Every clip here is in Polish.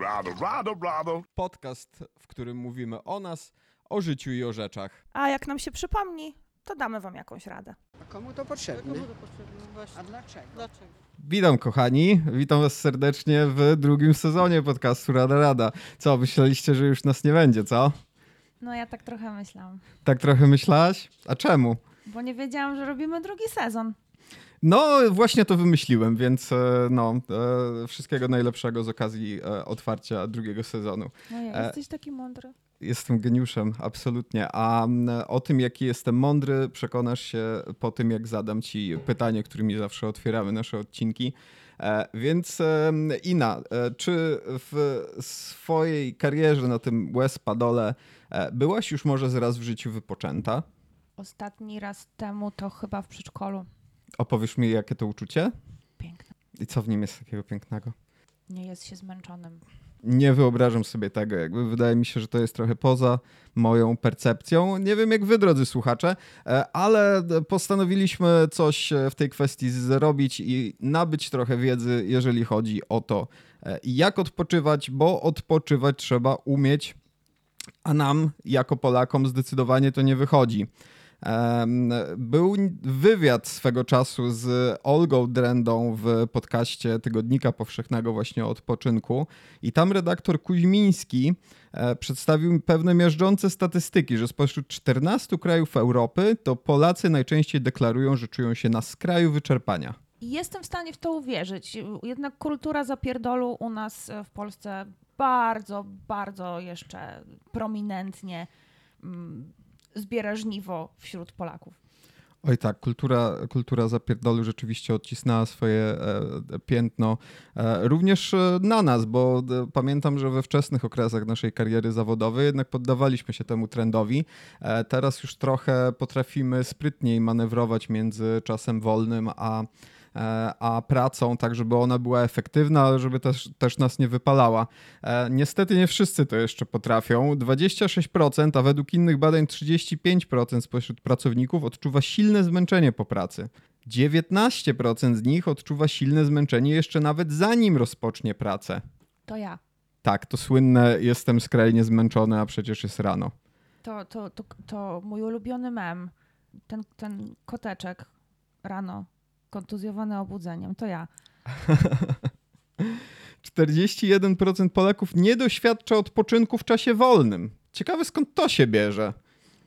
Rada, rada, rada. Podcast, w którym mówimy o nas, o życiu i o rzeczach. A jak nam się przypomni, to damy wam jakąś radę. A komu to potrzebne? Komu to potrzebne? Właśnie. A dlaczego? Dlaczego? Witam kochani, witam was serdecznie w drugim sezonie podcastu Rada Rada. Co, myśleliście, że już nas nie będzie, co? No ja tak trochę myślałam, Tak trochę myślałaś? A czemu? bo nie wiedziałam, że robimy drugi sezon. No, właśnie to wymyśliłem, więc e, no, e, wszystkiego najlepszego z okazji e, otwarcia drugiego sezonu. No ja, jesteś taki mądry. Jestem geniuszem, absolutnie. A o tym, jaki jestem mądry, przekonasz się po tym, jak zadam ci pytanie, którymi zawsze otwieramy nasze odcinki. Więc Ina, czy w swojej karierze na tym West Padole e, byłaś już może zraz w życiu wypoczęta? Ostatni raz temu to chyba w przedszkolu. Opowiesz mi, jakie to uczucie? Piękne. I co w nim jest takiego pięknego? Nie jest się zmęczonym. Nie wyobrażam sobie tego. Jakby wydaje mi się, że to jest trochę poza moją percepcją. Nie wiem, jak wy, drodzy słuchacze, e, ale postanowiliśmy coś e, w tej kwestii zrobić i nabyć trochę wiedzy, jeżeli chodzi o to, e, jak odpoczywać, bo odpoczywać trzeba umieć, a nam, jako Polakom, zdecydowanie to nie wychodzi. Był wywiad swego czasu z Olgą Drendą w podcaście Tygodnika Powszechnego właśnie o odpoczynku i tam redaktor Kuźmiński e, przedstawił mi pewne miażdżące statystyki, że spośród 14 krajów Europy to Polacy najczęściej deklarują, że czują się na skraju wyczerpania. Jestem w stanie w to uwierzyć. Jednak kultura zapierdolu u nas e, w Polsce bardzo, bardzo jeszcze prominentnie mm, zbiera żniwo wśród Polaków. Oj tak, kultura, kultura zapierdolu rzeczywiście odcisnęła swoje e, piętno e, również e, na nas, bo pamiętam, że we wczesnych okresach naszej kariery zawodowej jednak poddawaliśmy się temu trendowi. Teraz już trochę potrafimy sprytniej manewrować między czasem wolnym a a pracą, tak żeby ona była efektywna, ale żeby też, też nas nie wypalała. E, Niestety nie wszyscy to jeszcze potrafią. 26%, a według innych badań 35% spośród pracowników odczuwa silne zmęczenie po pracy. 19% z nich odczuwa silne zmęczenie jeszcze nawet zanim rozpocznie pracę. To ja. Tak, to słynne jestem skrajnie zmęczony, a przecież jest rano. To, to, to, to mój ulubiony mem. Ten, ten koteczek rano, kontuzjowany obudzeniem. To ja. 41% Polaków nie doświadcza odpoczynku w czasie wolnym. Ciekawe skąd to się bierze.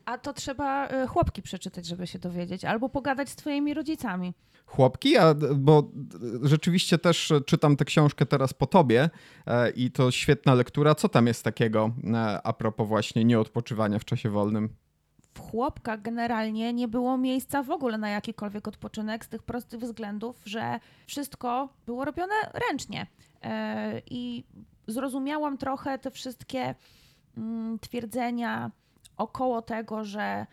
A to trzeba y, chłopki przeczytać, żeby się dowiedzieć, albo pogadać z twoimi rodzicami. Chłopki, a, bo rzeczywiście też czytam tę książkę teraz po tobie e, i to świetna lektura. Co tam jest takiego e, a propos właśnie nieodpoczywania w czasie wolnym? W chłopkach generalnie nie było miejsca w ogóle na jakikolwiek odpoczynek z tych prostych względów, że wszystko było robione ręcznie. E, I zrozumiałam trochę te wszystkie mm, twierdzenia około tego, że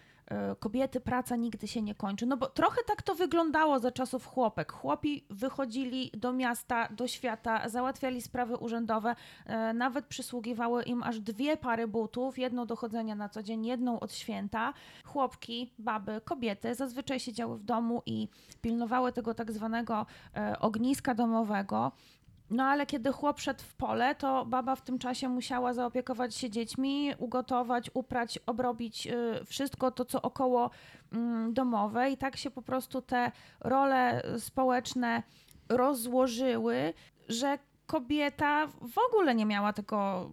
kobiety praca nigdy się nie kończy. No bo trochę tak to wyglądało za czasów chłopek. Chłopi wychodzili do miasta, do świata, załatwiali sprawy urzędowe, e, nawet przysługiwały im aż dwie pary butów, jedną do chodzenia na co dzień, jedną od święta. Chłopki, baby, kobiety zazwyczaj siedziały w domu i pilnowały tego tak zwanego e, ogniska domowego. No ale kiedy chłop szedł w pole, to baba w tym czasie musiała zaopiekować się dziećmi, ugotować, uprać, obrobić y, wszystko to, co około mm, domowe i tak się po prostu te role społeczne rozłożyły, że kobieta w ogóle nie miała tego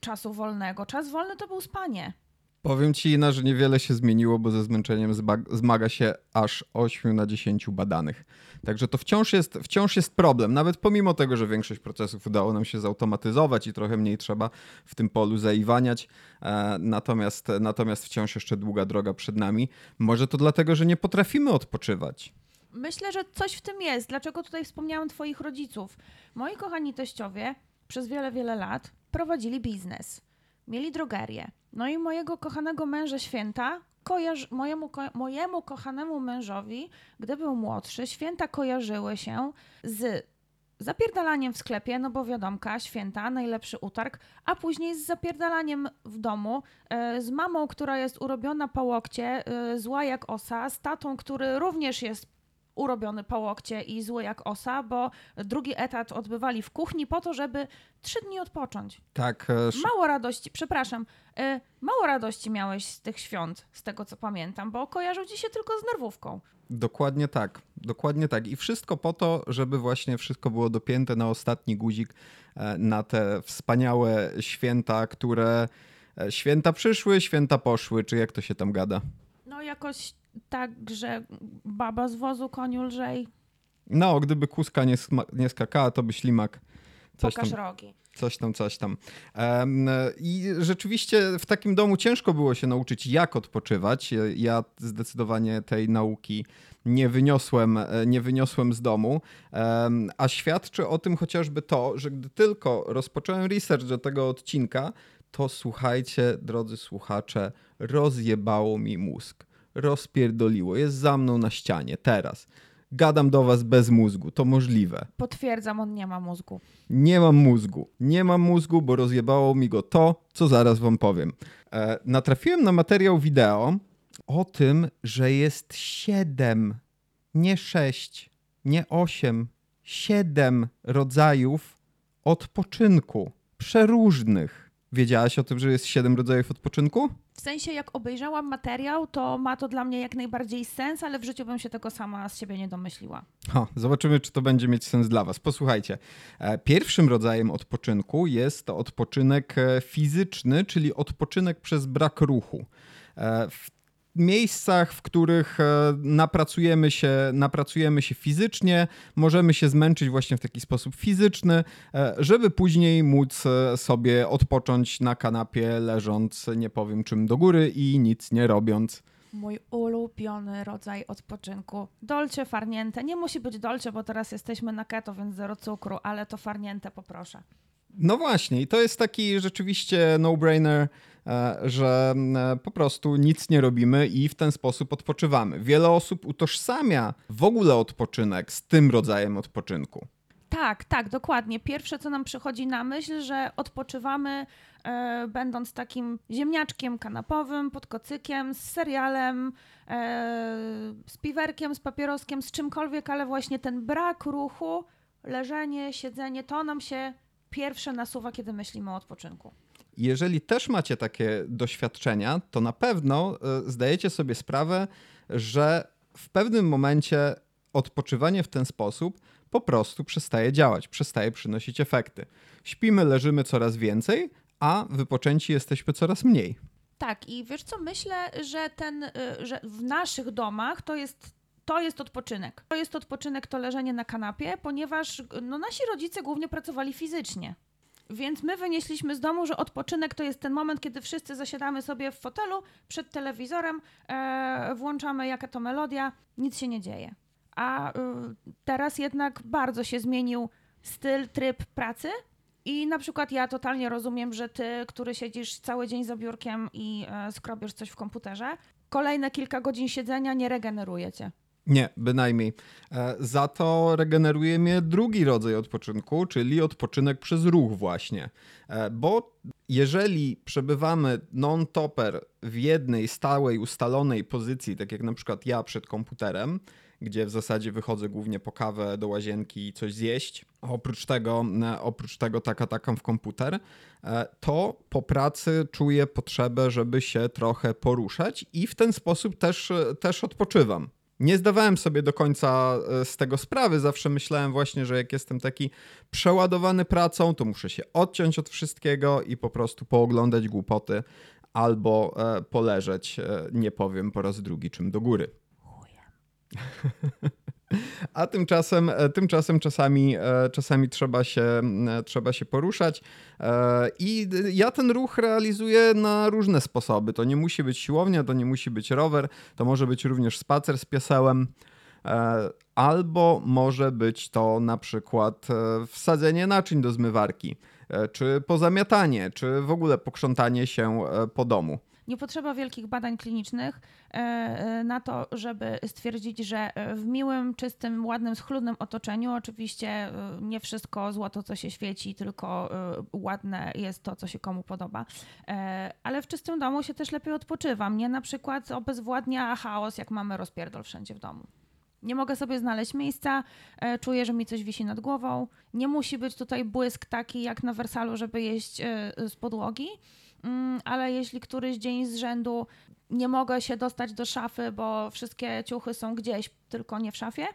czasu wolnego. Czas wolny to był spanie. Powiem ci, Ina, że niewiele się zmieniło, bo ze zmęczeniem zmaga się aż 8 na 10 badanych. Także to wciąż jest, wciąż jest problem, nawet pomimo tego, że większość procesów udało nam się zautomatyzować i trochę mniej trzeba w tym polu zaiwaniać. E, natomiast, natomiast wciąż jeszcze długa droga przed nami. Może to dlatego, że nie potrafimy odpoczywać. Myślę, że coś w tym jest. Dlaczego tutaj wspomniałam Twoich rodziców? Moi kochani teściowie przez wiele, wiele lat prowadzili biznes. Mieli drogerię. No i mojego kochanego męża święta, kojarzy, mojemu, ko, mojemu kochanemu mężowi, gdy był młodszy, święta kojarzyły się z zapierdalaniem w sklepie, no bo wiadomka, święta, najlepszy utarg, a później z zapierdalaniem w domu, e, z mamą, która jest urobiona po łokcie, e, zła jak osa, z tatą, który również jest urobiony po łokcie i zły jak osa, bo drugi etat odbywali w kuchni po to, żeby trzy dni odpocząć. Tak. e, sz- Mało radości, przepraszam, y, mało radości miałeś z tych świąt, z tego co pamiętam, bo kojarzył ci się tylko z nerwówką. Dokładnie tak. Dokładnie tak. I wszystko po to, żeby właśnie wszystko było dopięte na ostatni guzik, e, na te wspaniałe święta, które święta przyszły, święta poszły, czy jak to się tam gada. No jakoś tak, że baba z wozu, koniu lżej, No, gdyby kuska nie, nie skakała, to by ślimak coś tam pokaż rogi. Coś tam, coś tam. Em, I rzeczywiście w takim domu ciężko było się nauczyć, jak odpoczywać. Ja zdecydowanie tej nauki nie wyniosłem, e, nie wyniosłem z domu. Em, A świadczy o tym chociażby to, że gdy tylko rozpocząłem research do tego odcinka, to słuchajcie, drodzy słuchacze, rozjebało mi mózg. Rozpierdoliło. Jest za mną na ścianie teraz. Gadam do was bez mózgu. To możliwe. Potwierdzam, on nie ma mózgu. Nie mam mózgu. Nie mam mózgu, bo rozjebało mi go to, co zaraz wam powiem. E, natrafiłem na materiał wideo o tym, że jest siedem, nie sześć, nie osiem, siedem rodzajów odpoczynku. Przeróżnych. Wiedziałaś o tym, że jest siedem rodzajów odpoczynku? W sensie, jak obejrzałam materiał, to ma to dla mnie jak najbardziej sens, ale w życiu bym się tego sama z siebie nie domyśliła. Ha, zobaczymy, czy to będzie mieć sens dla Was. Posłuchajcie. e, Pierwszym rodzajem odpoczynku jest to odpoczynek e, fizyczny, czyli odpoczynek przez brak ruchu. E, W miejscach, w których e, napracujemy się, napracujemy się fizycznie, możemy się zmęczyć właśnie w taki sposób fizyczny, e, żeby później móc e, sobie odpocząć na kanapie, leżąc, nie powiem czym do góry i nic nie robiąc. Mój ulubiony rodzaj odpoczynku. Dolce farniente. Nie musi być dolce, bo teraz jesteśmy na keto, więc zero cukru, ale to farniente poproszę. No właśnie, i to jest taki rzeczywiście no-brainer, że e, po prostu nic nie robimy i w ten sposób odpoczywamy. Wiele osób utożsamia w ogóle odpoczynek z tym rodzajem odpoczynku. Tak, tak, dokładnie. Pierwsze, co nam przychodzi na myśl, że odpoczywamy e, będąc takim ziemniaczkiem kanapowym, pod kocykiem, z serialem, e, z piwerkiem, z papieroskiem, z czymkolwiek, ale właśnie ten brak ruchu, leżenie, siedzenie, to nam się pierwsze nasuwa, kiedy myślimy o odpoczynku. Jeżeli też macie takie doświadczenia, to na pewno e, zdajecie sobie sprawę, że w pewnym momencie odpoczywanie w ten sposób po prostu przestaje działać, przestaje przynosić efekty. Śpimy, leżymy coraz więcej, a wypoczęci jesteśmy coraz mniej. Tak, i wiesz co, myślę, że ten, y, że w naszych domach to jest to jest odpoczynek. To jest odpoczynek, to leżenie na kanapie, ponieważ no, nasi rodzice głównie pracowali fizycznie. Więc my wynieśliśmy z domu, że odpoczynek to jest ten moment, kiedy wszyscy zasiadamy sobie w fotelu przed telewizorem, e, włączamy jaka to melodia, nic się nie dzieje. A y, teraz jednak bardzo się zmienił styl, tryb pracy. I na przykład ja totalnie rozumiem, że ty, który siedzisz cały dzień za biurkiem i e, skrobiesz coś w komputerze, kolejne kilka godzin siedzenia nie regeneruje cię. Nie, bynajmniej. E, Za to regeneruje mnie drugi rodzaj odpoczynku, czyli odpoczynek przez ruch właśnie. E, Bo jeżeli przebywamy non-topper w jednej stałej, ustalonej pozycji, tak jak na przykład ja przed komputerem, gdzie w zasadzie wychodzę głównie po kawę do łazienki i coś zjeść, oprócz tego, e, oprócz tego taka takam w komputer, to po pracy czuję potrzebę, żeby się trochę poruszać i w ten sposób też, też odpoczywam. Nie zdawałem sobie do końca e, z tego sprawy. Zawsze myślałem właśnie, że jak jestem taki przeładowany pracą, to muszę się odciąć od wszystkiego i po prostu pooglądać głupoty albo e, poleżeć, e, nie powiem po raz drugi czym do góry. A tymczasem, e, tymczasem czasami, e, czasami trzeba, się, e, trzeba się poruszać. I ja ten ruch realizuję na różne sposoby. To nie musi być siłownia, to nie musi być rower, to może być również spacer z piesełem. Albo może być to na przykład wsadzenie naczyń do zmywarki, czy pozamiatanie, czy w ogóle pokrzątanie się po domu. Nie potrzeba wielkich badań klinicznych e, e, na to, żeby stwierdzić, że e, w miłym, czystym, ładnym, schludnym otoczeniu, oczywiście nie wszystko złoto, co się świeci, tylko ładne jest to, co się komu podoba, ale w czystym domu się też lepiej odpoczywa. Mnie na przykład obezwładnia chaos, jak mamy rozpierdol wszędzie w domu. Nie mogę sobie znaleźć miejsca, czuję, że mi coś wisi nad głową. Nie musi być tutaj błysk taki jak na Wersalu, żeby jeść z podłogi, ale jeśli któryś dzień z rzędu nie mogę się dostać do szafy, bo wszystkie ciuchy są gdzieś, tylko nie w szafie,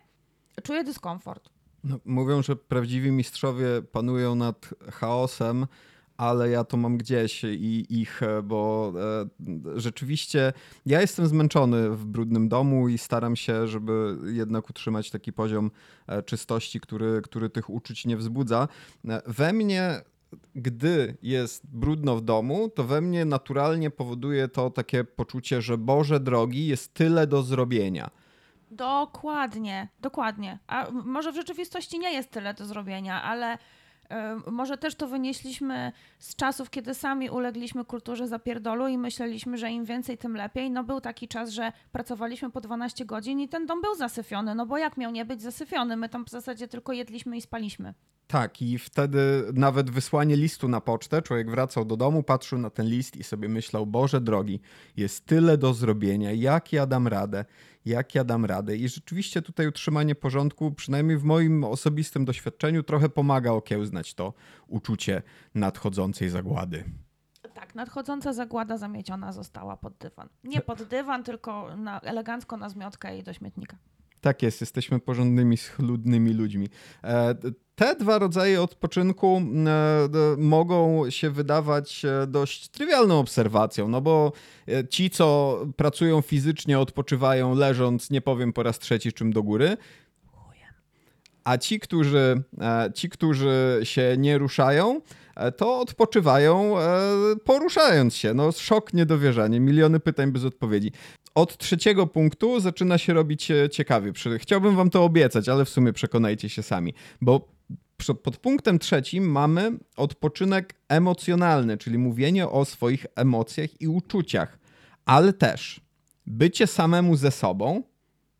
czuję dyskomfort. No, mówią, że prawdziwi mistrzowie panują nad chaosem, ale ja to mam gdzieś i ich, bo e, rzeczywiście ja jestem zmęczony w brudnym domu i staram się, żeby jednak utrzymać taki poziom e, czystości, który, który tych uczuć nie wzbudza. E, we mnie gdy jest brudno w domu, to we mnie naturalnie powoduje to takie poczucie, że Boże drogi, jest tyle do zrobienia. Dokładnie, dokładnie. A może w rzeczywistości nie jest tyle do zrobienia, ale może też to wynieśliśmy z czasów, kiedy sami ulegliśmy kulturze zapierdolu i myśleliśmy, że im więcej, tym lepiej. No był taki czas, że pracowaliśmy po 12 godzin i ten dom był zasyfiony, no bo jak miał nie być zasyfiony? My tam w zasadzie tylko jedliśmy i spaliśmy. Tak, i wtedy nawet wysłanie listu na pocztę, człowiek wracał do domu, patrzył na ten list i sobie myślał: Boże drogi, jest tyle do zrobienia, jak ja dam radę, jak ja dam radę. I rzeczywiście tutaj utrzymanie porządku, przynajmniej w moim osobistym doświadczeniu, trochę pomaga okiełznać to uczucie nadchodzącej zagłady. Tak, nadchodząca zagłada zamieciona została pod dywan. Nie pod dywan, tylko na, elegancko na zmiotkę i do śmietnika. Tak jest, jesteśmy porządnymi, schludnymi ludźmi. E, te dwa rodzaje odpoczynku e, mogą się wydawać e, dość trywialną obserwacją, no bo ci, co pracują fizycznie, odpoczywają leżąc, nie powiem po raz trzeci czym do góry, a ci, którzy, ci, którzy się nie ruszają, to odpoczywają poruszając się. No, szok, niedowierzanie, miliony pytań bez odpowiedzi od trzeciego punktu zaczyna się robić e, ciekawie. Chciałbym wam to obiecać, ale w sumie przekonajcie się sami, bo pod punktem trzecim mamy odpoczynek emocjonalny, czyli mówienie o swoich emocjach i uczuciach, ale też bycie samemu ze sobą,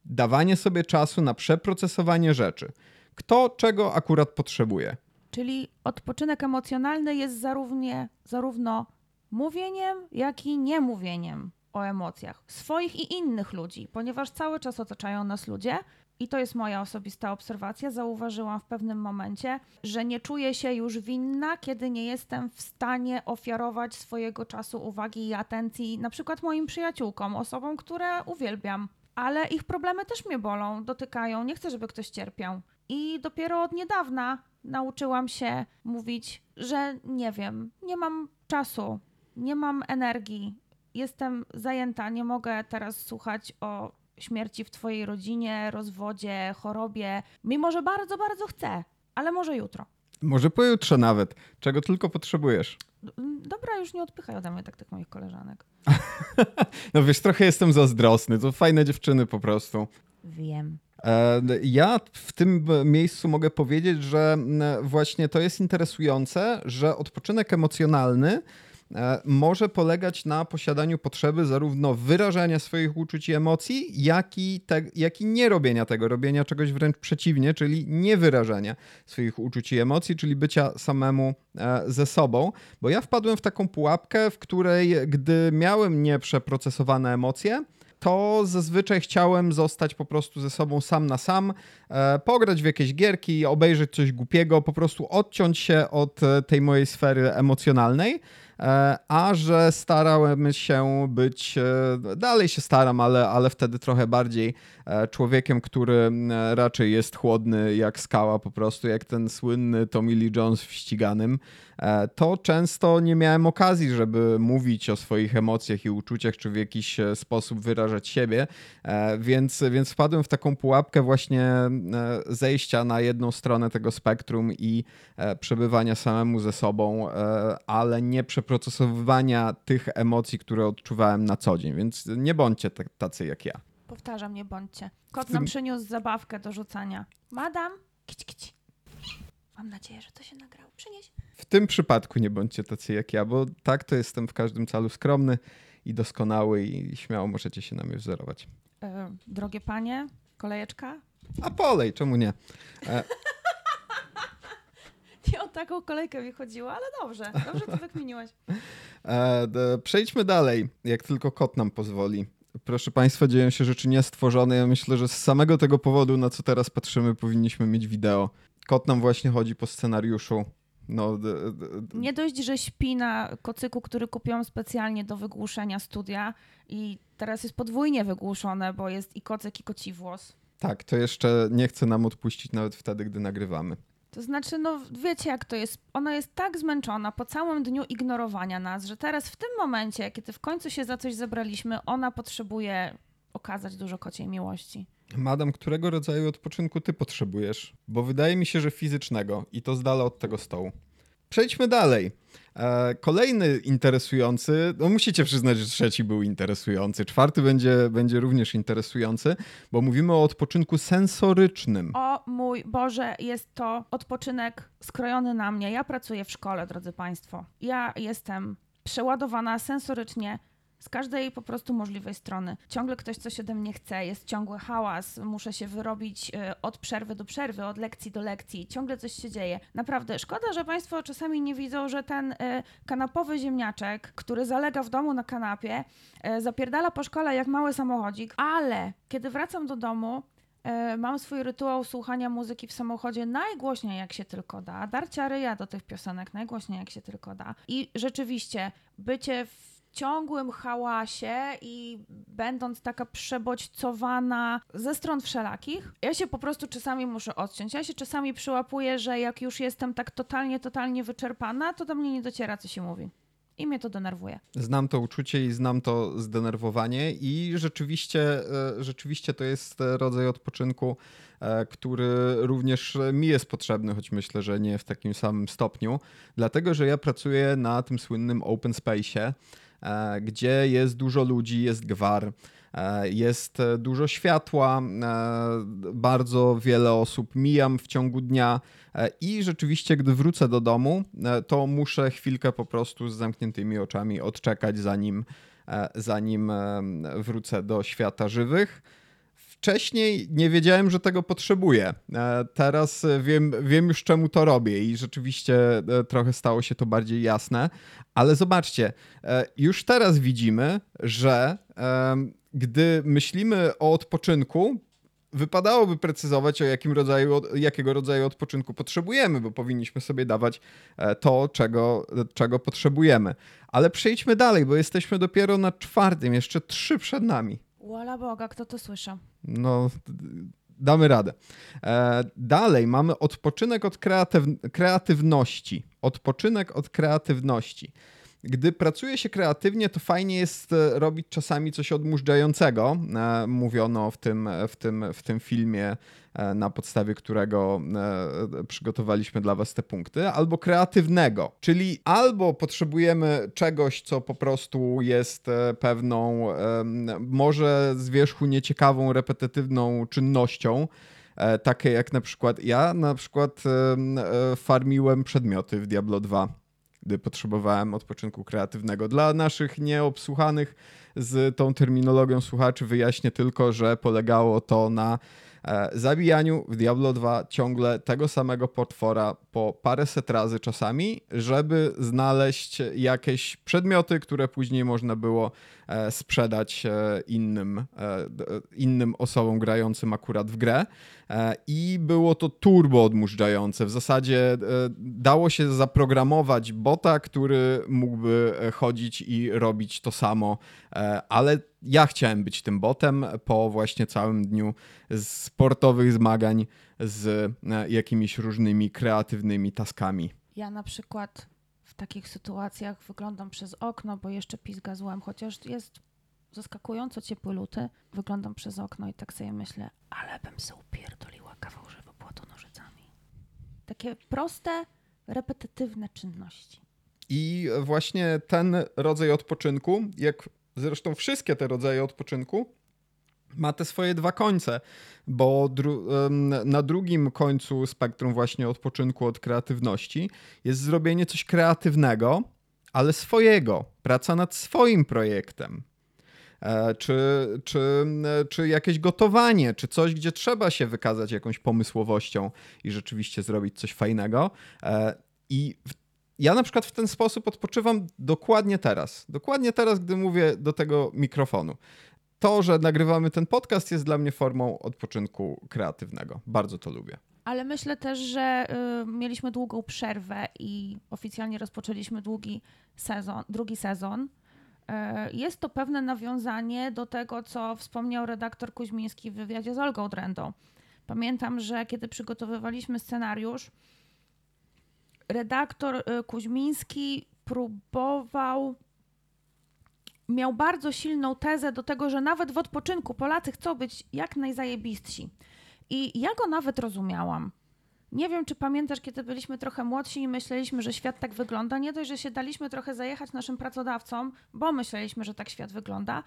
dawanie sobie czasu na przeprocesowanie rzeczy. Kto czego akurat potrzebuje. Czyli odpoczynek emocjonalny jest zarówno, zarówno mówieniem, jak i niemówieniem o emocjach swoich i innych ludzi, ponieważ cały czas otaczają nas ludzie. I to jest moja osobista obserwacja. Zauważyłam w pewnym momencie, że nie czuję się już winna, kiedy nie jestem w stanie ofiarować swojego czasu, uwagi i atencji na przykład moim przyjaciółkom, osobom, które uwielbiam. Ale ich problemy też mnie bolą, dotykają. Nie chcę, żeby ktoś cierpiał. I dopiero od niedawna nauczyłam się mówić, że nie wiem, nie mam czasu, nie mam energii, jestem zajęta, nie mogę teraz słuchać o śmierci w twojej rodzinie, rozwodzie, chorobie, mimo że bardzo, bardzo chcę, ale może jutro. Może pojutrze nawet, czego tylko potrzebujesz. Dobra, już nie odpychaj ode mnie tak tych moich koleżanek. no wiesz, trochę jestem zazdrosny, to fajne dziewczyny po prostu. Wiem. E, ja w tym miejscu mogę powiedzieć, że właśnie to jest interesujące, że odpoczynek emocjonalny może polegać na posiadaniu potrzeby zarówno wyrażania swoich uczuć i emocji, jak i, te, jak i nie robienia tego, robienia czegoś wręcz przeciwnie, czyli nie wyrażania swoich uczuć i emocji, czyli bycia samemu e, ze sobą. Bo ja wpadłem w taką pułapkę, w której gdy miałem nieprzeprocesowane emocje, to zazwyczaj chciałem zostać po prostu ze sobą sam na sam, e, pograć w jakieś gierki, obejrzeć coś głupiego, po prostu odciąć się od tej mojej sfery emocjonalnej. E, a że starałem się być, e, dalej się staram, ale, ale wtedy trochę bardziej e, człowiekiem, który raczej jest chłodny jak skała, po prostu jak ten słynny Tommy Lee Jones w ściganym, to często nie miałem okazji, żeby mówić o swoich emocjach i uczuciach, czy w jakiś sposób wyrażać siebie, więc, więc wpadłem w taką pułapkę właśnie zejścia na jedną stronę tego spektrum i przebywania samemu ze sobą, ale nie przeprowadzenia procesowywania tych emocji, które odczuwałem na co dzień, więc nie bądźcie tacy jak ja. Powtarzam, nie bądźcie. Kot nam przyniósł zabawkę do rzucania. Madam, kić, kić. Mam nadzieję, że to się nagrało. Przynieś. W tym przypadku nie bądźcie tacy jak ja, bo tak to jestem w każdym calu skromny i doskonały i śmiało możecie się na mnie wzorować. E, drogie panie, kolejeczka? A polej, czemu nie? E, nie o taką kolejkę mi chodziło, ale dobrze, dobrze to wykminiłeś. E, przejdźmy dalej, jak tylko kot nam pozwoli. Proszę Państwa, dzieją się rzeczy niestworzone. Ja myślę, że z samego tego powodu, na co teraz patrzymy, powinniśmy mieć wideo. Kot nam właśnie chodzi po scenariuszu. No, d- d- d- Nie dość, że śpi na kocyku, który kupiłam specjalnie do wygłuszenia studia i teraz jest podwójnie wygłuszone, bo jest i kocyk, i koci włos. tak, to jeszcze nie chce nam odpuścić nawet wtedy, gdy nagrywamy. To znaczy, no wiecie jak to jest. Ona jest tak zmęczona po całym dniu ignorowania nas, że teraz w tym momencie, kiedy w końcu się za coś zebraliśmy, ona potrzebuje okazać dużo kociej miłości. Madam, którego rodzaju odpoczynku ty potrzebujesz? Bo wydaje mi się, że fizycznego i to z dala od tego stołu. Przejdźmy dalej. E, Kolejny interesujący, no musicie przyznać, że trzeci był interesujący. Czwarty będzie, będzie również interesujący, bo mówimy o odpoczynku sensorycznym. O mój Boże, jest to odpoczynek skrojony na mnie. Ja pracuję w szkole, drodzy Państwo. Ja jestem przeładowana sensorycznie z każdej po prostu możliwej strony. Ciągle ktoś coś ode mnie chce, jest ciągły hałas, muszę się wyrobić y, od przerwy do przerwy, od lekcji do lekcji, ciągle coś się dzieje. Naprawdę, szkoda, że Państwo czasami nie widzą, że ten y, kanapowy ziemniaczek, który zalega w domu na kanapie, y, zapierdala po szkole jak mały samochodzik, ale kiedy wracam do domu, E, Mam swój rytuał słuchania muzyki w samochodzie najgłośniej jak się tylko da, darcia ryja do tych piosenek najgłośniej jak się tylko da. I rzeczywiście bycie w ciągłym hałasie i będąc taka przebodźcowana ze stron wszelakich, ja się po prostu czasami muszę odciąć. Ja się czasami przyłapuję, że jak już jestem tak totalnie, totalnie wyczerpana, to do mnie nie dociera, co się mówi. I mnie to denerwuje. Znam to uczucie i znam to zdenerwowanie i rzeczywiście, e, rzeczywiście to jest e, rodzaj odpoczynku, e, który również mi jest potrzebny, choć myślę, że nie w takim samym stopniu, dlatego że ja pracuję na tym słynnym open space'ie, gdzie jest dużo ludzi, jest gwar. e, Jest e, dużo światła, e, bardzo wiele osób mijam w ciągu dnia e, i rzeczywiście, gdy wrócę do domu, e, to muszę chwilkę po prostu z zamkniętymi oczami odczekać, zanim, e, zanim e, wrócę do świata żywych. Wcześniej nie wiedziałem, że tego potrzebuję. E, Teraz e, wiem, wiem już, czemu to robię, i rzeczywiście e, trochę stało się to bardziej jasne. Ale zobaczcie, już teraz widzimy, że gdy myślimy o odpoczynku, wypadałoby precyzować, o jakim rodzaju, jakiego rodzaju odpoczynku potrzebujemy, bo powinniśmy sobie dawać to, czego, czego potrzebujemy. Ale przejdźmy dalej, bo jesteśmy dopiero na czwartym, jeszcze trzy przed nami. Wola Boga, kto to słyszał? No, damy radę. E, dalej mamy odpoczynek od kreatyw- kreatywności. Odpoczynek od kreatywności. Gdy pracuje się kreatywnie, to fajnie jest e, robić czasami coś odmurzającego. E, mówiono w tym, w tym, w tym filmie, na podstawie którego e, przygotowaliśmy dla Was te punkty, albo kreatywnego, czyli albo potrzebujemy czegoś, co po prostu jest e, pewną, może z wierzchu nieciekawą, repetytywną czynnością. E, Takie jak na przykład ja na przykład em, e, farmiłem przedmioty w Diablo 2 gdy potrzebowałem odpoczynku kreatywnego. Dla naszych nieobsłuchanych z tą terminologią słuchaczy wyjaśnię tylko, że polegało to na e, zabijaniu w Diablo 2 ciągle tego samego potwora po paręset razy czasami, żeby znaleźć jakieś przedmioty, które później można było e, sprzedać e, innym, e, innym osobom grającym akurat w grę. E, I było to turbo odmurzające. W zasadzie e, dało się zaprogramować bota, który mógłby e, chodzić i robić to samo, e, ale ja chciałem być tym botem po właśnie całym dniu sportowych zmagań z e, jakimiś różnymi kreatywnymi taskami. Ja na przykład w takich sytuacjach wyglądam przez okno, bo jeszcze pizga złem, chociaż jest zaskakująco ciepły luty. Wyglądam przez okno i tak sobie myślę, ale bym se upierdoliła kawał żywopłotu nożycami. Takie proste, repetytywne czynności. I właśnie ten rodzaj odpoczynku, jak zresztą wszystkie te rodzaje odpoczynku, ma te swoje dwa końce, bo dru- na drugim końcu spektrum właśnie odpoczynku od kreatywności jest zrobienie coś kreatywnego, ale swojego, praca nad swoim projektem. E, Czy, czy, czy jakieś gotowanie, czy coś, gdzie trzeba się wykazać jakąś pomysłowością i rzeczywiście zrobić coś fajnego. E, I ja na przykład w ten sposób odpoczywam dokładnie teraz. Dokładnie teraz, gdy mówię do tego mikrofonu. To, że nagrywamy ten podcast, jest dla mnie formą odpoczynku kreatywnego. Bardzo to lubię. Ale myślę też, że y, mieliśmy długą przerwę i oficjalnie rozpoczęliśmy długi sezon, drugi sezon. Y, jest to pewne nawiązanie do tego, co wspomniał redaktor Kuźmiński w wywiadzie z Olgą Drendą. Pamiętam, że kiedy przygotowywaliśmy scenariusz, redaktor y, Kuźmiński próbował miał bardzo silną tezę do tego, że nawet w odpoczynku Polacy chcą być jak najzajebistsi. I ja go nawet rozumiałam. Nie wiem, czy pamiętasz, kiedy byliśmy trochę młodsi i myśleliśmy, że świat tak wygląda. Nie dość, że się daliśmy trochę zajechać naszym pracodawcom, bo myśleliśmy, że tak świat wygląda,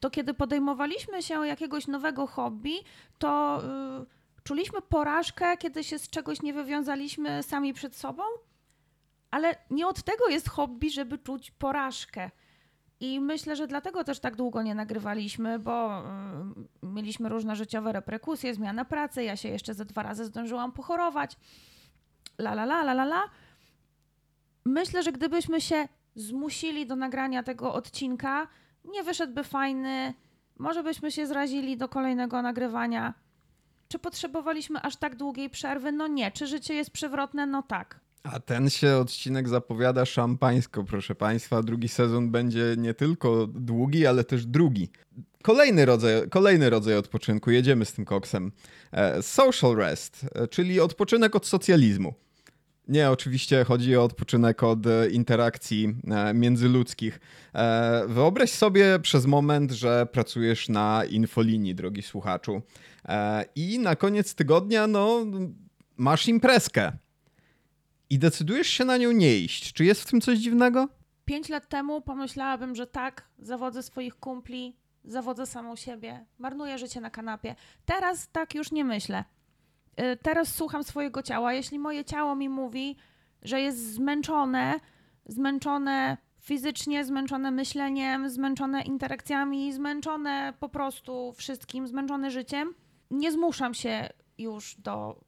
to kiedy podejmowaliśmy się jakiegoś nowego hobby, to yy, czuliśmy porażkę, kiedy się z czegoś nie wywiązaliśmy sami przed sobą. Ale nie od tego jest hobby, żeby czuć porażkę. I myślę, że dlatego też tak długo nie nagrywaliśmy, bo y, mieliśmy różne życiowe reperkusje, zmiana pracy. Ja się jeszcze ze dwa razy zdążyłam pochorować. La la la la la la. Myślę, że gdybyśmy się zmusili do nagrania tego odcinka, nie wyszedłby fajny. Może byśmy się zrazili do kolejnego nagrywania. Czy potrzebowaliśmy aż tak długiej przerwy? No nie. Czy życie jest przewrotne? No tak. A ten się odcinek zapowiada szampańsko, proszę Państwa. Drugi sezon będzie nie tylko długi, ale też drugi. Kolejny rodzaj, kolejny rodzaj odpoczynku, jedziemy z tym koksem. E, social rest, e, czyli odpoczynek od socjalizmu. Nie, oczywiście chodzi o odpoczynek od e, interakcji międzyludzkich. Wyobraź sobie przez moment, że pracujesz na infolinii, drogi słuchaczu. I na koniec tygodnia, no, masz imprezkę i decydujesz się na nią nie iść. Czy jest w tym coś dziwnego? Pięć lat temu pomyślałabym, że tak, zawodzę swoich kumpli, zawodzę samą siebie, marnuję życie na kanapie. Teraz tak już nie myślę. Y, teraz słucham swojego ciała. Jeśli moje ciało mi mówi, że jest zmęczone, zmęczone fizycznie, zmęczone myśleniem, zmęczone interakcjami, zmęczone po prostu wszystkim, zmęczone życiem, nie zmuszam się już do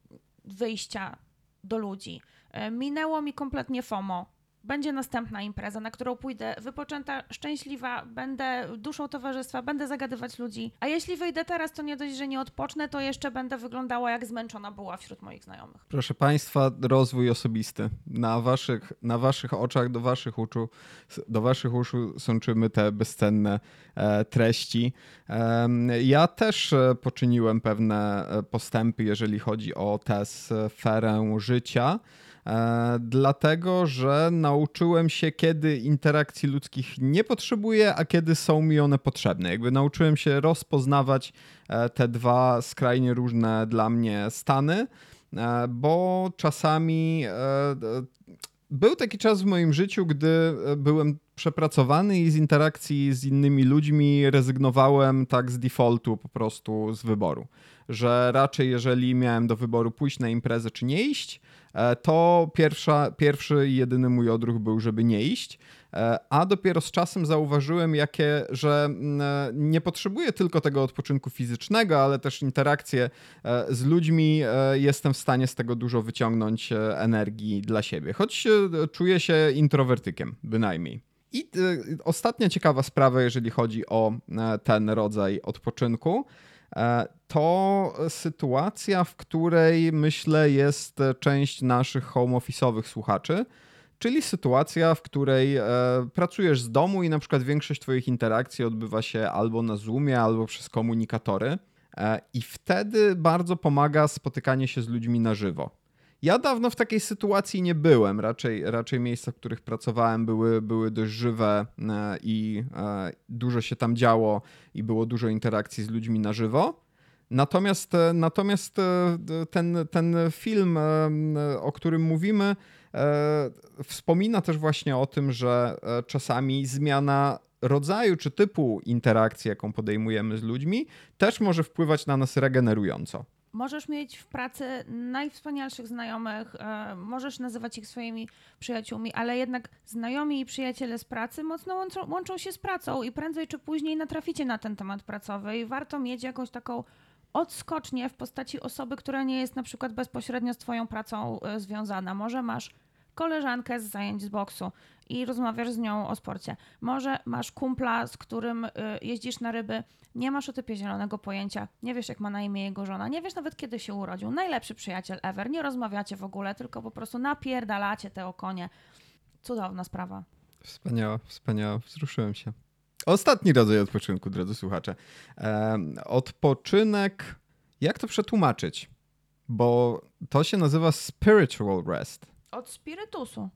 wyjścia do ludzi. E, minęło mi kompletnie FOMO. Będzie następna impreza, na którą pójdę wypoczęta, szczęśliwa, będę duszą towarzystwa, będę zagadywać ludzi. A jeśli wyjdę teraz, to nie dość, że nie odpocznę, to jeszcze będę wyglądała jak zmęczona była wśród moich znajomych. Proszę Państwa, rozwój osobisty. Na waszych, na waszych oczach, do waszych uszu, do waszych uszu sączymy te bezcenne e, treści. Ja też e, poczyniłem pewne postępy, jeżeli chodzi o tę sferę życia. E, dlatego że nauczyłem się, kiedy interakcji ludzkich nie potrzebuję, a kiedy są mi one potrzebne. Jakby nauczyłem się rozpoznawać e, te dwa skrajnie różne dla mnie stany, e, bo czasami był taki czas w moim życiu, gdy byłem przepracowany i z interakcji z innymi ludźmi rezygnowałem tak z defaultu po prostu z wyboru. Że raczej jeżeli miałem do wyboru pójść na imprezę czy nie iść, to pierwsza, pierwszy i jedyny mój odruch był, żeby nie iść. E, a dopiero z czasem zauważyłem, jakie, że mm, e, nie potrzebuję tylko tego odpoczynku fizycznego, ale też interakcje z ludźmi. Jestem w stanie z tego dużo wyciągnąć energii dla siebie, choć czuję się introwertykiem, bynajmniej. I ostatnia ciekawa sprawa, jeżeli chodzi o ten rodzaj odpoczynku. E, to sytuacja, w której myślę jest część naszych home office'owych słuchaczy, czyli sytuacja, w której e, pracujesz z domu i na przykład większość Twoich interakcji odbywa się albo na Zoomie, albo przez komunikatory. E, I wtedy bardzo pomaga spotykanie się z ludźmi na żywo. Ja dawno w takiej sytuacji nie byłem. Raczej, raczej miejsca, w których pracowałem, były, były dość żywe e, i e, dużo się tam działo i było dużo interakcji z ludźmi na żywo. Natomiast, e, natomiast ten, ten film, o którym mówimy, wspomina też właśnie o tym, że czasami zmiana rodzaju czy typu interakcji, jaką podejmujemy z ludźmi, też może wpływać na nas regenerująco. Możesz mieć w pracy najwspanialszych znajomych, e, możesz nazywać ich swoimi przyjaciółmi, ale jednak znajomi i przyjaciele z pracy mocno łączą, łączą się z pracą i prędzej czy później natraficie na ten temat pracowy i warto mieć jakąś taką odskocznię w postaci osoby, która nie jest na przykład bezpośrednio z Twoją pracą e, związana. Może masz koleżankę z zajęć z boksu i rozmawiasz z nią o sporcie. Może masz kumpla, z którym y, jeździsz na ryby, nie masz o typie zielonego pojęcia, nie wiesz jak ma na imię jego żona, nie wiesz nawet kiedy się urodził. Najlepszy przyjaciel ever, nie rozmawiacie w ogóle, tylko po prostu napierdalacie te okonie. Cudowna sprawa. Wspaniała, wspaniała, wzruszyłem się. Ostatni rodzaj odpoczynku, drodzy słuchacze. odpoczynek, jak to przetłumaczyć? Bo to się nazywa spiritual rest. Od spirytusu.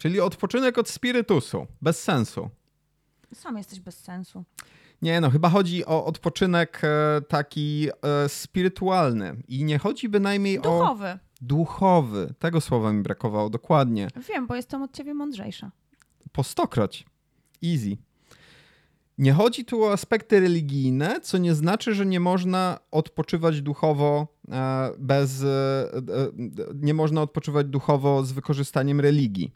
Czyli odpoczynek od spirytusu, bez sensu. Sam jesteś bez sensu. Nie, no chyba chodzi o odpoczynek e, taki e, spirytualny i nie chodzi bynajmniej duchowy. o... Duchowy. Duchowy. Tego słowa mi brakowało, dokładnie. Wiem, bo jestem od ciebie mądrzejsza. Po stokroć. Easy. Nie chodzi tu o aspekty religijne, co nie znaczy, że nie można odpoczywać duchowo e, bez. Nie można odpoczywać duchowo z wykorzystaniem religii.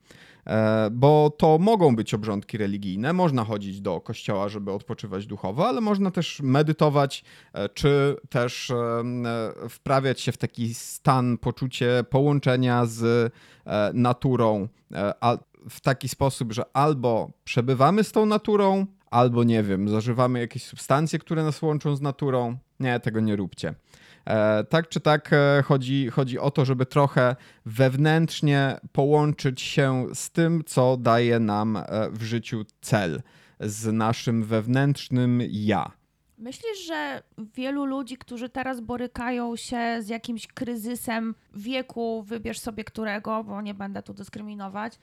E, bo to mogą być obrządki religijne. Można chodzić do kościoła, żeby odpoczywać duchowo, ale można też medytować, e, czy też e, wprawiać się w taki stan, poczucie połączenia z naturą w taki sposób, że albo przebywamy z tą naturą, albo nie wiem, zażywamy jakieś substancje, które nas łączą z naturą. Nie, tego nie róbcie. E, tak czy tak e, chodzi, chodzi o to, żeby trochę wewnętrznie połączyć się z tym, co daje nam e, w życiu cel, z naszym wewnętrznym ja. Myślisz, że wielu ludzi, którzy teraz borykają się z jakimś kryzysem wieku, wybierz sobie którego, bo nie będę tu dyskryminować,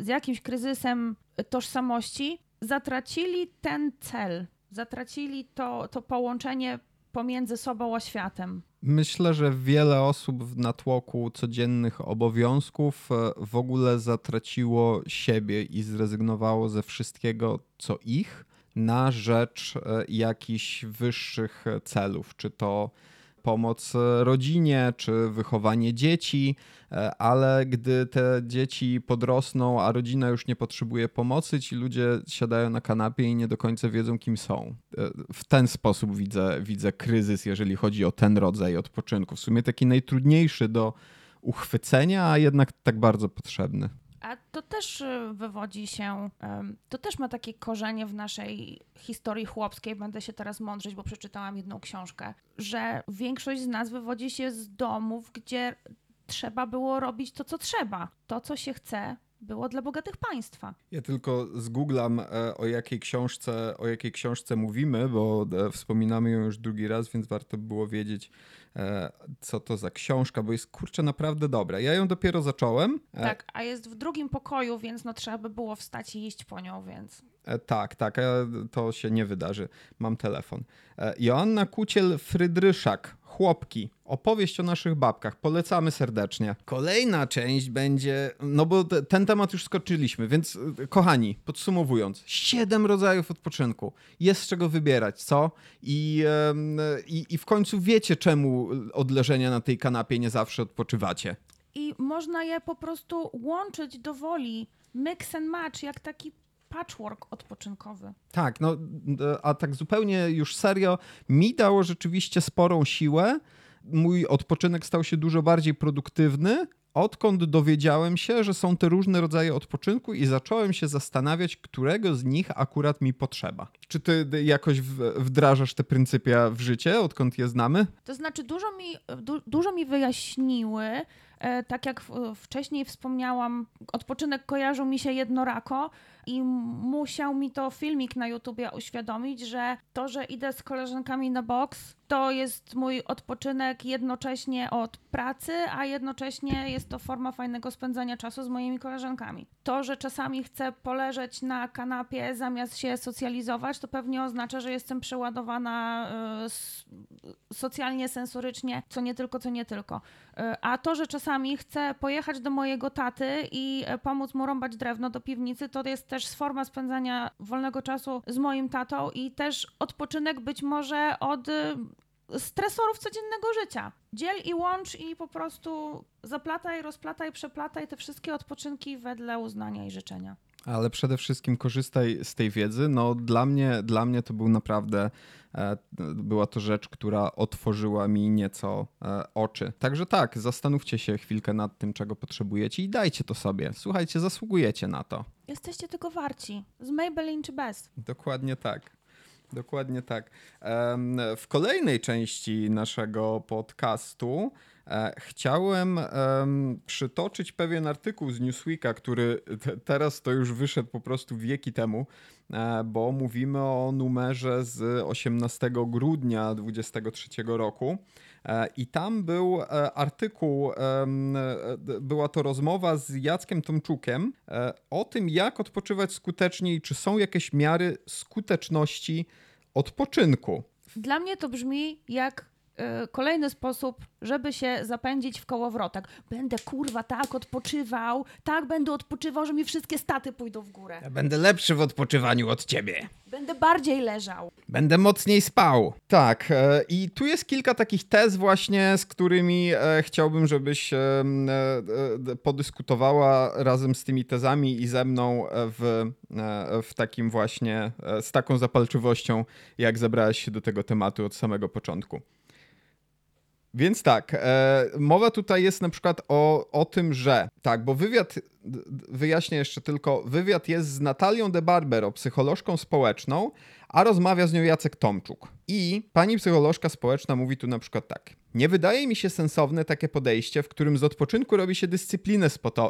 z jakimś kryzysem tożsamości, zatracili ten cel, zatracili to, to połączenie pomiędzy sobą a światem. Myślę, że wiele osób w natłoku codziennych obowiązków e, w ogóle zatraciło siebie i zrezygnowało ze wszystkiego, co ich, na rzecz e, jakichś wyższych celów, czy to pomoc rodzinie czy wychowanie dzieci, e, ale gdy te dzieci podrosną, a rodzina już nie potrzebuje pomocy, ci ludzie siadają na kanapie i nie do końca wiedzą, kim są. E, w ten sposób widzę, widzę kryzys, jeżeli chodzi o ten rodzaj odpoczynku. W sumie taki najtrudniejszy do uchwycenia, a jednak tak bardzo potrzebny. A to też y, wywodzi się, to też ma takie korzenie w naszej historii chłopskiej. Będę się teraz mądrzeć, bo przeczytałam jedną książkę, że większość z nas wywodzi się z domów, gdzie trzeba było robić to, co trzeba, to, co się chce, było dla bogatych państwa. Ja tylko zgooglam e, o jakiej książce, o jakiej książce mówimy, bo e, wspominamy ją już drugi raz, więc warto było wiedzieć, e, co to za książka, bo jest kurczę naprawdę dobra. Ja ją dopiero zacząłem. Tak, a jest w drugim pokoju, więc no trzeba by było wstać i iść po nią, więc. Tak, tak, to się nie wydarzy. Mam telefon. Joanna Kuciel-Frydryszak Chłopki. Opowieść o naszych babkach. Polecamy serdecznie. Kolejna część będzie, no bo te, ten temat już skoczyliśmy, więc y, kochani, podsumowując, siedem rodzajów odpoczynku. Jest z czego wybierać, co? I, i, i w końcu wiecie, czemu od leżenia na tej kanapie nie zawsze odpoczywacie. I można je po prostu łączyć do woli. Mix and match, jak taki patchwork odpoczynkowy. Tak, no a tak zupełnie już serio, mi dało rzeczywiście sporą siłę. Mój odpoczynek stał się dużo bardziej produktywny, odkąd dowiedziałem się, że są te różne rodzaje odpoczynku i zacząłem się zastanawiać, którego z nich akurat mi potrzeba. Czy ty jakoś wdrażasz te pryncypia w życie, odkąd je znamy? To znaczy, dużo mi, du, dużo mi wyjaśniły. E, tak jak wcześniej wspomniałam, odpoczynek kojarzył mi się jednorako, i musiał mi to filmik na YouTubie uświadomić, że to, że idę z koleżankami na boks, to jest mój odpoczynek jednocześnie od pracy, a jednocześnie jest to forma fajnego spędzania czasu z moimi koleżankami. To, że czasami chcę poleżeć na kanapie zamiast się socjalizować, to pewnie oznacza, że jestem przeładowana y, socjalnie, sensorycznie, co nie tylko, co nie tylko. Y, a to, że czasami chcę pojechać do mojego taty i e, pomóc mu rąbać drewno do piwnicy, to jest też forma spędzania wolnego czasu z moim tatą i też odpoczynek być może od y, stresorów codziennego życia. Dziel i łącz i po prostu zaplataj, rozplataj, przeplataj te wszystkie odpoczynki wedle uznania i życzenia. Ale przede wszystkim korzystaj z tej wiedzy. No dla mnie, dla mnie to był naprawdę E, była to rzecz, która otworzyła mi nieco e, oczy. Także tak, zastanówcie się chwilkę nad tym, czego potrzebujecie i dajcie to sobie. Słuchajcie, zasługujecie na to. Jesteście tylko warci. Z Maybelline czy bez. Dokładnie tak. Dokładnie tak. W kolejnej części naszego podcastu e, chciałem przytoczyć pewien artykuł z Newsweeka, który teraz to już wyszedł po prostu wieki temu, e, bo mówimy o numerze z 18 grudnia 2023 roku. E, I tam był artykuł, była to rozmowa z Jackiem Tomczukiem o tym, jak odpoczywać skutecznie i czy są jakieś miary skuteczności odpoczynku. Dla mnie to brzmi jak kolejny sposób, żeby się zapędzić w kołowrotek. Będę kurwa tak odpoczywał, tak będę odpoczywał, że mi wszystkie staty pójdą w górę. Ja będę lepszy w odpoczywaniu od ciebie. Będę bardziej leżał. Będę mocniej spał. Tak, e, i tu jest kilka takich tez właśnie, z którymi e, chciałbym, żebyś e, podyskutowała razem z tymi tezami i ze mną w, w takim właśnie, z taką zapalczywością, jak zabrałaś się do tego tematu od samego początku. Więc tak, e, mowa tutaj jest na przykład o, o tym, że tak, bo wywiad, wyjaśnię jeszcze tylko, wywiad jest z Natalią de Barbero, psycholożką społeczną, a rozmawia z nią Jacek Tomczuk. I pani psycholożka społeczna mówi tu na przykład tak. Nie wydaje mi się sensowne takie podejście, w którym z odpoczynku robi się dyscyplinę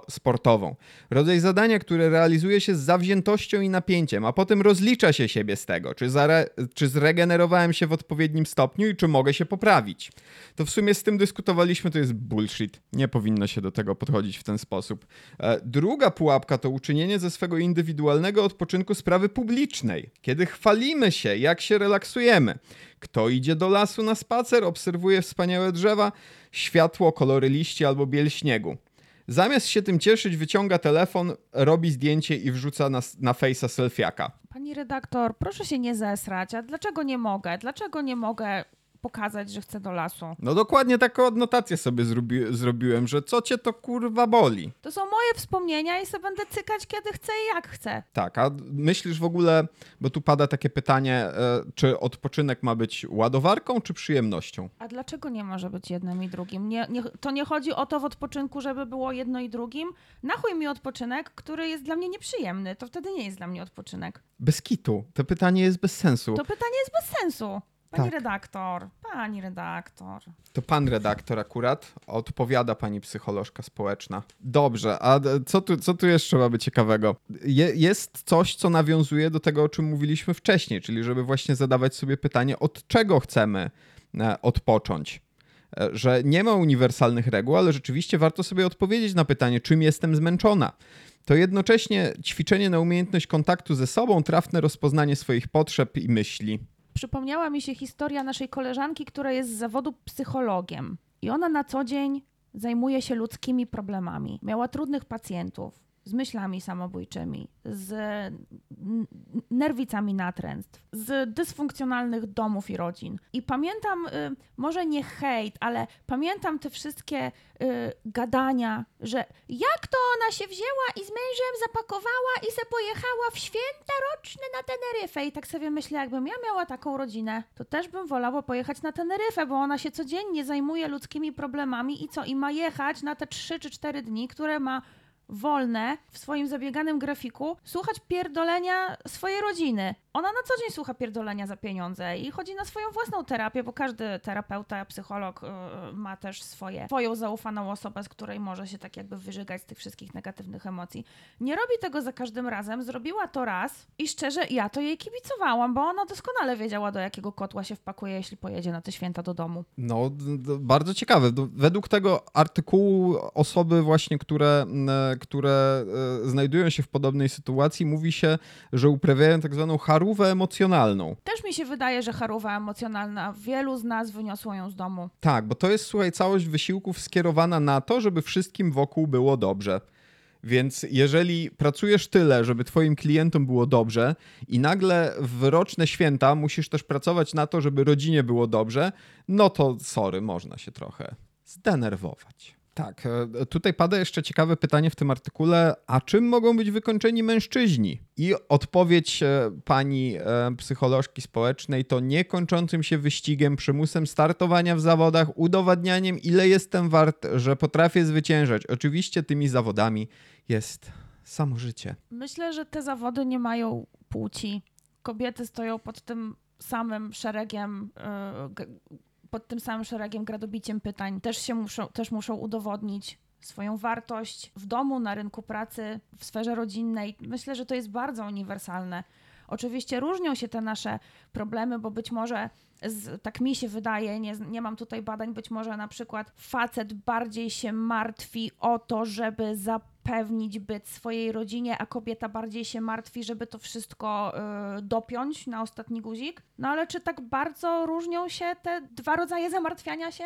sportową. Rodzaj zadania, które realizuje się z zawziętością i napięciem, a potem rozlicza się siebie z tego, czy, czy zregenerowałem się w odpowiednim stopniu i czy mogę się poprawić. To w sumie z tym dyskutowaliśmy, to jest bullshit. Nie powinno się do tego podchodzić w ten sposób. E, druga pułapka to uczynienie ze swego indywidualnego odpoczynku sprawy publicznej, kiedy chwalimy się, jak się relaksujemy. Kto idzie do lasu na spacer, obserwuje wspaniałe drzewa, światło, kolory liści albo biel śniegu. Zamiast się tym cieszyć, wyciąga telefon, robi zdjęcie i wrzuca na, na fejsa selfiaka. Pani redaktor, proszę się nie zesrać. A dlaczego nie mogę? Dlaczego nie mogę pokazać, że chcę do lasu. No dokładnie taką odnotację sobie zrobi zrobiłem, że co cię to kurwa boli. To są moje wspomnienia i sobie będę cykać kiedy chcę i jak chcę. Tak, a myślisz w ogóle, bo tu pada takie pytanie, e, czy odpoczynek ma być ładowarką czy przyjemnością? A dlaczego nie może być jednym i drugim? Nie, nie, to nie chodzi o to w odpoczynku, żeby było jedno i drugim. Nachuj mi odpoczynek, który jest dla mnie nieprzyjemny. To wtedy nie jest dla mnie odpoczynek. Bez kitu. To pytanie jest bez sensu. To pytanie jest bez sensu. Pani tak. redaktor, pani redaktor. To pan redaktor akurat odpowiada pani psycholożka społeczna. Dobrze, a co tu, co tu jeszcze mamy ciekawego? Je, jest coś, co nawiązuje do tego, o czym mówiliśmy wcześniej, czyli żeby właśnie zadawać sobie pytanie, od czego chcemy e, odpocząć. E, że nie ma uniwersalnych reguł, ale rzeczywiście warto sobie odpowiedzieć na pytanie, czym jestem zmęczona to jednocześnie ćwiczenie na umiejętność kontaktu ze sobą, trafne rozpoznanie swoich potrzeb i myśli przypomniała mi się historia naszej koleżanki, która jest z zawodu psychologiem. I ona na co dzień zajmuje się ludzkimi problemami. Miała trudnych pacjentów z myślami samobójczymi, z nerwicami natręstw, z dysfunkcjonalnych domów i rodzin. I pamiętam, y, może nie hejt, ale pamiętam te wszystkie y, gadania, że jak to ona się wzięła i z mężem zapakowała i se pojechała w święta roczne na Teneryfę. I tak sobie myślę, jakbym ja miała taką rodzinę, to też bym wolała pojechać na Teneryfę, bo ona się codziennie zajmuje ludzkimi problemami i co? I ma jechać na te 3 czy 4 dni, które ma wolne w swoim zabieganym grafiku słuchać pierdolenia swojej rodziny. Ona na co dzień słucha pierdolenia za pieniądze i chodzi na swoją własną terapię, bo każdy terapeuta, psycholog yy, ma też swoje, swoją zaufaną osobę, z której może się tak jakby wyżygać z tych wszystkich negatywnych emocji. Nie robi tego za każdym razem, zrobiła to raz i szczerze ja to jej kibicowałam, bo ona doskonale wiedziała, do jakiego kotła się wpakuje, jeśli pojedzie na te święta do domu. No, bardzo ciekawe. Według tego artykułu osoby właśnie, które, które e, znajdują się w podobnej sytuacji, mówi się, że uprawiają tak zwaną harówę emocjonalną. Też mi się wydaje, że harówa emocjonalna, wielu z nas wyniosło ją z domu. Tak, bo to jest, słuchaj, całość wysiłków skierowana na to, żeby wszystkim wokół było dobrze. Więc jeżeli pracujesz tyle, żeby twoim klientom było dobrze i nagle w roczne święta musisz też pracować na to, żeby rodzinie było dobrze, no to sorry, można się trochę zdenerwować. Tak, e, tutaj pada jeszcze ciekawe pytanie w tym artykule, a czym mogą być wykończeni mężczyźni? I odpowiedź e, pani e, psycholożki społecznej to niekończącym się wyścigiem, przymusem startowania w zawodach, udowadnianiem ile jestem wart, że potrafię zwyciężać. Oczywiście tymi zawodami jest samo życie. Myślę, że te zawody nie mają płci. Kobiety stoją pod tym samym szeregiem pod tym samym szeregiem gradobiciem pytań też się muszą, też muszą udowodnić swoją wartość w domu, na rynku pracy, w sferze rodzinnej. Myślę, że to jest bardzo uniwersalne. Oczywiście różnią się te nasze problemy, bo być może, z, tak mi się wydaje, nie, nie mam tutaj badań, być może na przykład facet bardziej się martwi o to, żeby zapewnić byt swojej rodzinie, a kobieta bardziej się martwi, żeby to wszystko y, dopiąć na ostatni guzik. No ale czy tak bardzo różnią się te dwa rodzaje zamartwiania się?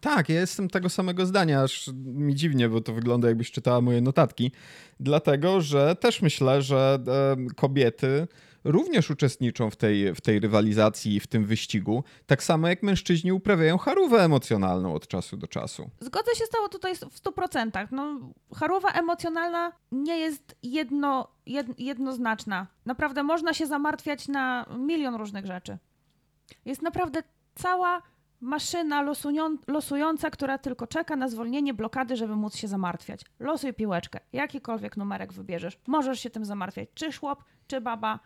Tak, ja jestem tego samego zdania, aż mi dziwnie, bo to wygląda jakbyś czytała moje notatki. Dlatego, że też myślę, że kobiety również uczestniczą w tej, w tej rywalizacji w tym wyścigu, tak samo jak mężczyźni uprawiają charówę emocjonalną od czasu do czasu. Zgodzę się z tobą tutaj w 100%. No, charówa emocjonalna nie jest jedno, jed, jednoznaczna. Naprawdę można się zamartwiać na milion różnych rzeczy. Jest naprawdę cała maszyna losująca, która tylko czeka na zwolnienie blokady, żeby móc się zamartwiać. Losuj piłeczkę, jakikolwiek numerek wybierzesz. Możesz się tym zamartwiać, czy szłop, czy baba,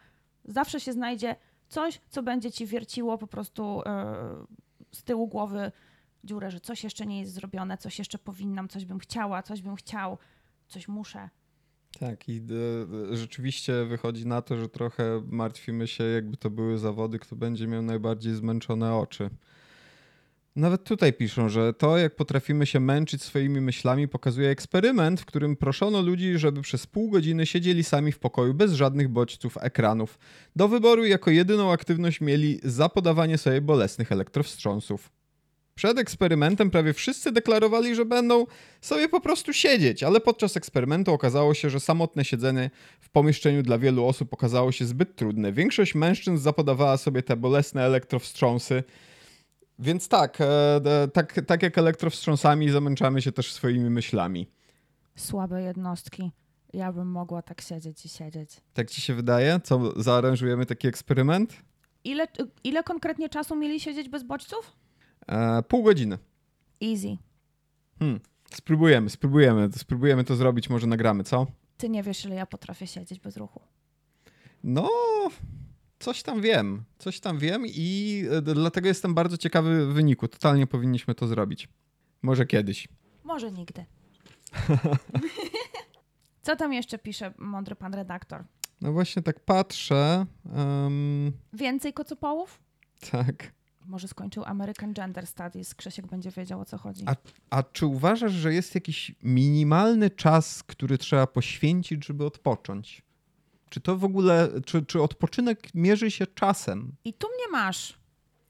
zawsze się znajdzie coś, co będzie ci wierciło po prostu e, z tyłu głowy dziurę, że coś jeszcze nie jest zrobione, coś jeszcze powinnam, coś bym chciała, coś bym chciał, coś muszę. Tak, i e, rzeczywiście wychodzi na to, że trochę martwimy się, jakby to były zawody, kto będzie miał najbardziej zmęczone oczy. Nawet tutaj piszą, że to, jak potrafimy się męczyć swoimi myślami, pokazuje eksperyment, w którym proszono ludzi, żeby przez pół godziny siedzieli sami w pokoju bez żadnych bodźców ekranów. Do wyboru jako jedyną aktywność mieli zapodawanie sobie bolesnych elektrowstrząsów. Przed eksperymentem prawie wszyscy deklarowali, że będą sobie po prostu siedzieć, ale podczas eksperymentu okazało się, że samotne siedzenie w pomieszczeniu dla wielu osób okazało się zbyt trudne. Większość mężczyzn zapodawała sobie te bolesne elektrowstrząsy więc tak, e, tak, tak jak elektrowstrząsami zamęczamy się też swoimi myślami. Słabe jednostki. Ja bym mogła tak siedzieć i siedzieć. Tak ci się wydaje? Co, zaaranżujemy taki eksperyment? Ile, ile konkretnie czasu mieli siedzieć bez bodźców? E, pół godziny. Easy. Hmm. Spróbujemy, spróbujemy. Spróbujemy to zrobić, może nagramy, co? Ty nie wiesz, ile ja potrafię siedzieć bez ruchu. No, coś tam wiem, coś tam wiem i e, dlatego jestem bardzo ciekawy wyniku. Totalnie powinniśmy to zrobić. Może kiedyś. Może nigdy. Co tam jeszcze pisze mądry pan redaktor? No właśnie tak patrzę. Um... Więcej kocopołów? Tak. Może skończył American Gender Studies. Krzesiek będzie wiedział, o co chodzi. A, a czy uważasz, że jest jakiś minimalny czas, który trzeba poświęcić, żeby odpocząć? Czy to w ogóle, czy, czy odpoczynek mierzy się czasem? I tu mnie masz.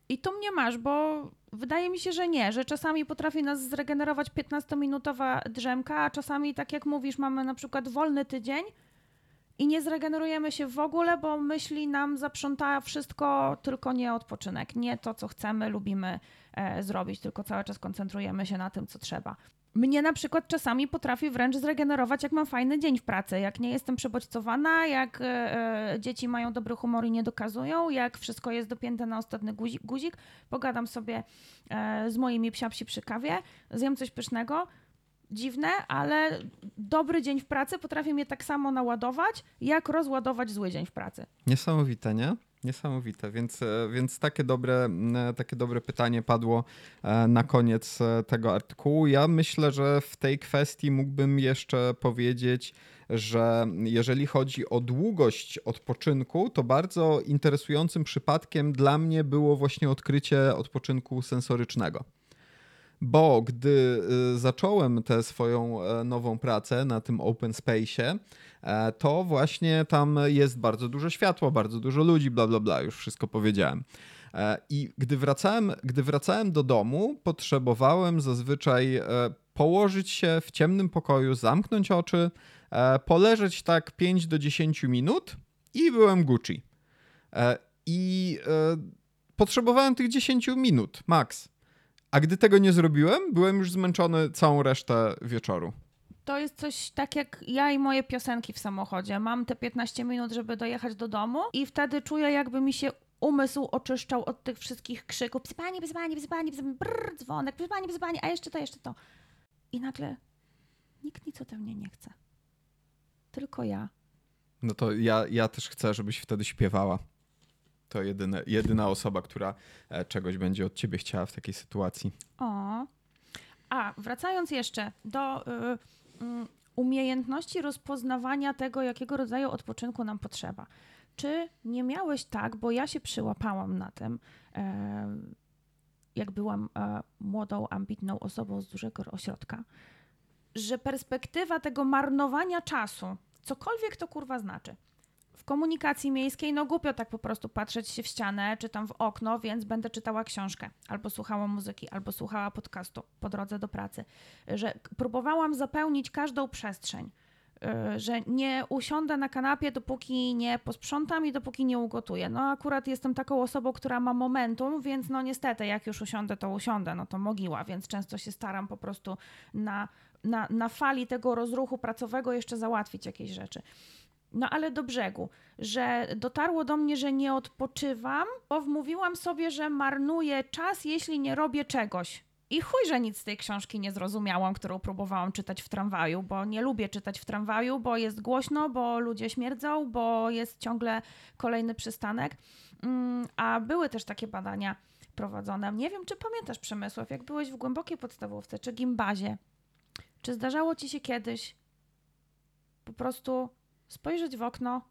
I tu mnie masz, bo wydaje mi się, że nie, że czasami potrafi nas zregenerować 15-minutowa drzemka, a czasami, tak jak mówisz, mamy na przykład wolny tydzień i nie zregenerujemy się w ogóle, bo myśli nam zaprząta wszystko, tylko nie odpoczynek, nie to, co chcemy, lubimy e, zrobić, tylko cały czas koncentrujemy się na tym, co trzeba. Mnie na przykład czasami potrafi wręcz zregenerować, jak mam fajny dzień w pracy, jak nie jestem przebodźcowana, jak e, e, dzieci mają dobry humor i nie dokazują, jak wszystko jest dopięte na ostatni guzik, guzik pogadam sobie e, z moimi psiapsi przy kawie, zjem coś pysznego, dziwne, ale dobry dzień w pracy potrafi mnie tak samo naładować, jak rozładować zły dzień w pracy. Niesamowite, nie? Niesamowite, więc, e, więc takie, dobre, takie dobre pytanie padło e, na koniec e, tego artykułu. Ja myślę, że w tej kwestii mógłbym jeszcze powiedzieć, że jeżeli chodzi o długość odpoczynku, to bardzo interesującym przypadkiem dla mnie było właśnie odkrycie odpoczynku sensorycznego bo gdy y, zacząłem tę swoją e, nową pracę na tym open space, e, to właśnie tam jest bardzo dużo światła, bardzo dużo ludzi, bla bla bla, już wszystko powiedziałem. E, I gdy wracałem, gdy wracałem do domu, potrzebowałem zazwyczaj położyć się w ciemnym pokoju, zamknąć oczy, poleżeć tak 5 do 10 minut i byłem Gucci. I potrzebowałem tych 10 minut, max. A gdy tego nie zrobiłem, byłem już zmęczony całą resztę wieczoru. To jest coś tak jak ja i moje piosenki w samochodzie. Mam te 15 minut, żeby dojechać do domu i wtedy czuję, jakby mi się umysł oczyszczał od tych wszystkich krzyków. Psypanie, psypanie, psypanie, psypanie, brrr, dzwonek, psypanie, psypanie, a jeszcze to, jeszcze to. I nagle nikt nic ode mnie nie chce. Tylko ja. No to ja, ja też chcę, żebyś wtedy śpiewała. To jedyne, jedyna osoba, która e, czegoś będzie od ciebie chciała w takiej sytuacji. O. A, wracając jeszcze do y, y, umiejętności rozpoznawania tego, jakiego rodzaju odpoczynku nam potrzeba. Czy nie miałeś tak, bo ja się przyłapałam na tym, e, jak byłam e, młodą, ambitną osobą z dużego ośrodka, że perspektywa tego marnowania czasu, cokolwiek to kurwa znaczy, w komunikacji miejskiej, no głupio tak po prostu patrzeć się w ścianę czy tam w okno, więc będę czytała książkę, albo słuchała muzyki, albo słuchała podcastu po drodze do pracy. Że próbowałam zapełnić każdą przestrzeń, y, że nie usiądę na kanapie, dopóki nie posprzątam i dopóki nie ugotuję. No akurat jestem taką osobą, która ma momentum, więc no niestety jak już usiądę, to usiądę, no to mogiła, więc często się staram po prostu na, na, na fali tego rozruchu pracowego jeszcze załatwić jakieś rzeczy. No ale do brzegu, że dotarło do mnie, że nie odpoczywam, bo wmówiłam sobie, że marnuję czas, jeśli nie robię czegoś. I chuj, że nic z tej książki nie zrozumiałam, którą próbowałam czytać w tramwaju, bo nie lubię czytać w tramwaju, bo jest głośno, bo ludzie śmierdzą, bo jest ciągle kolejny przystanek. Mm, a były też takie badania prowadzone. Nie wiem, czy pamiętasz Przemysław, jak byłeś w głębokiej podstawówce czy gimbazie, czy zdarzało ci się kiedyś po prostu spojrzeć w okno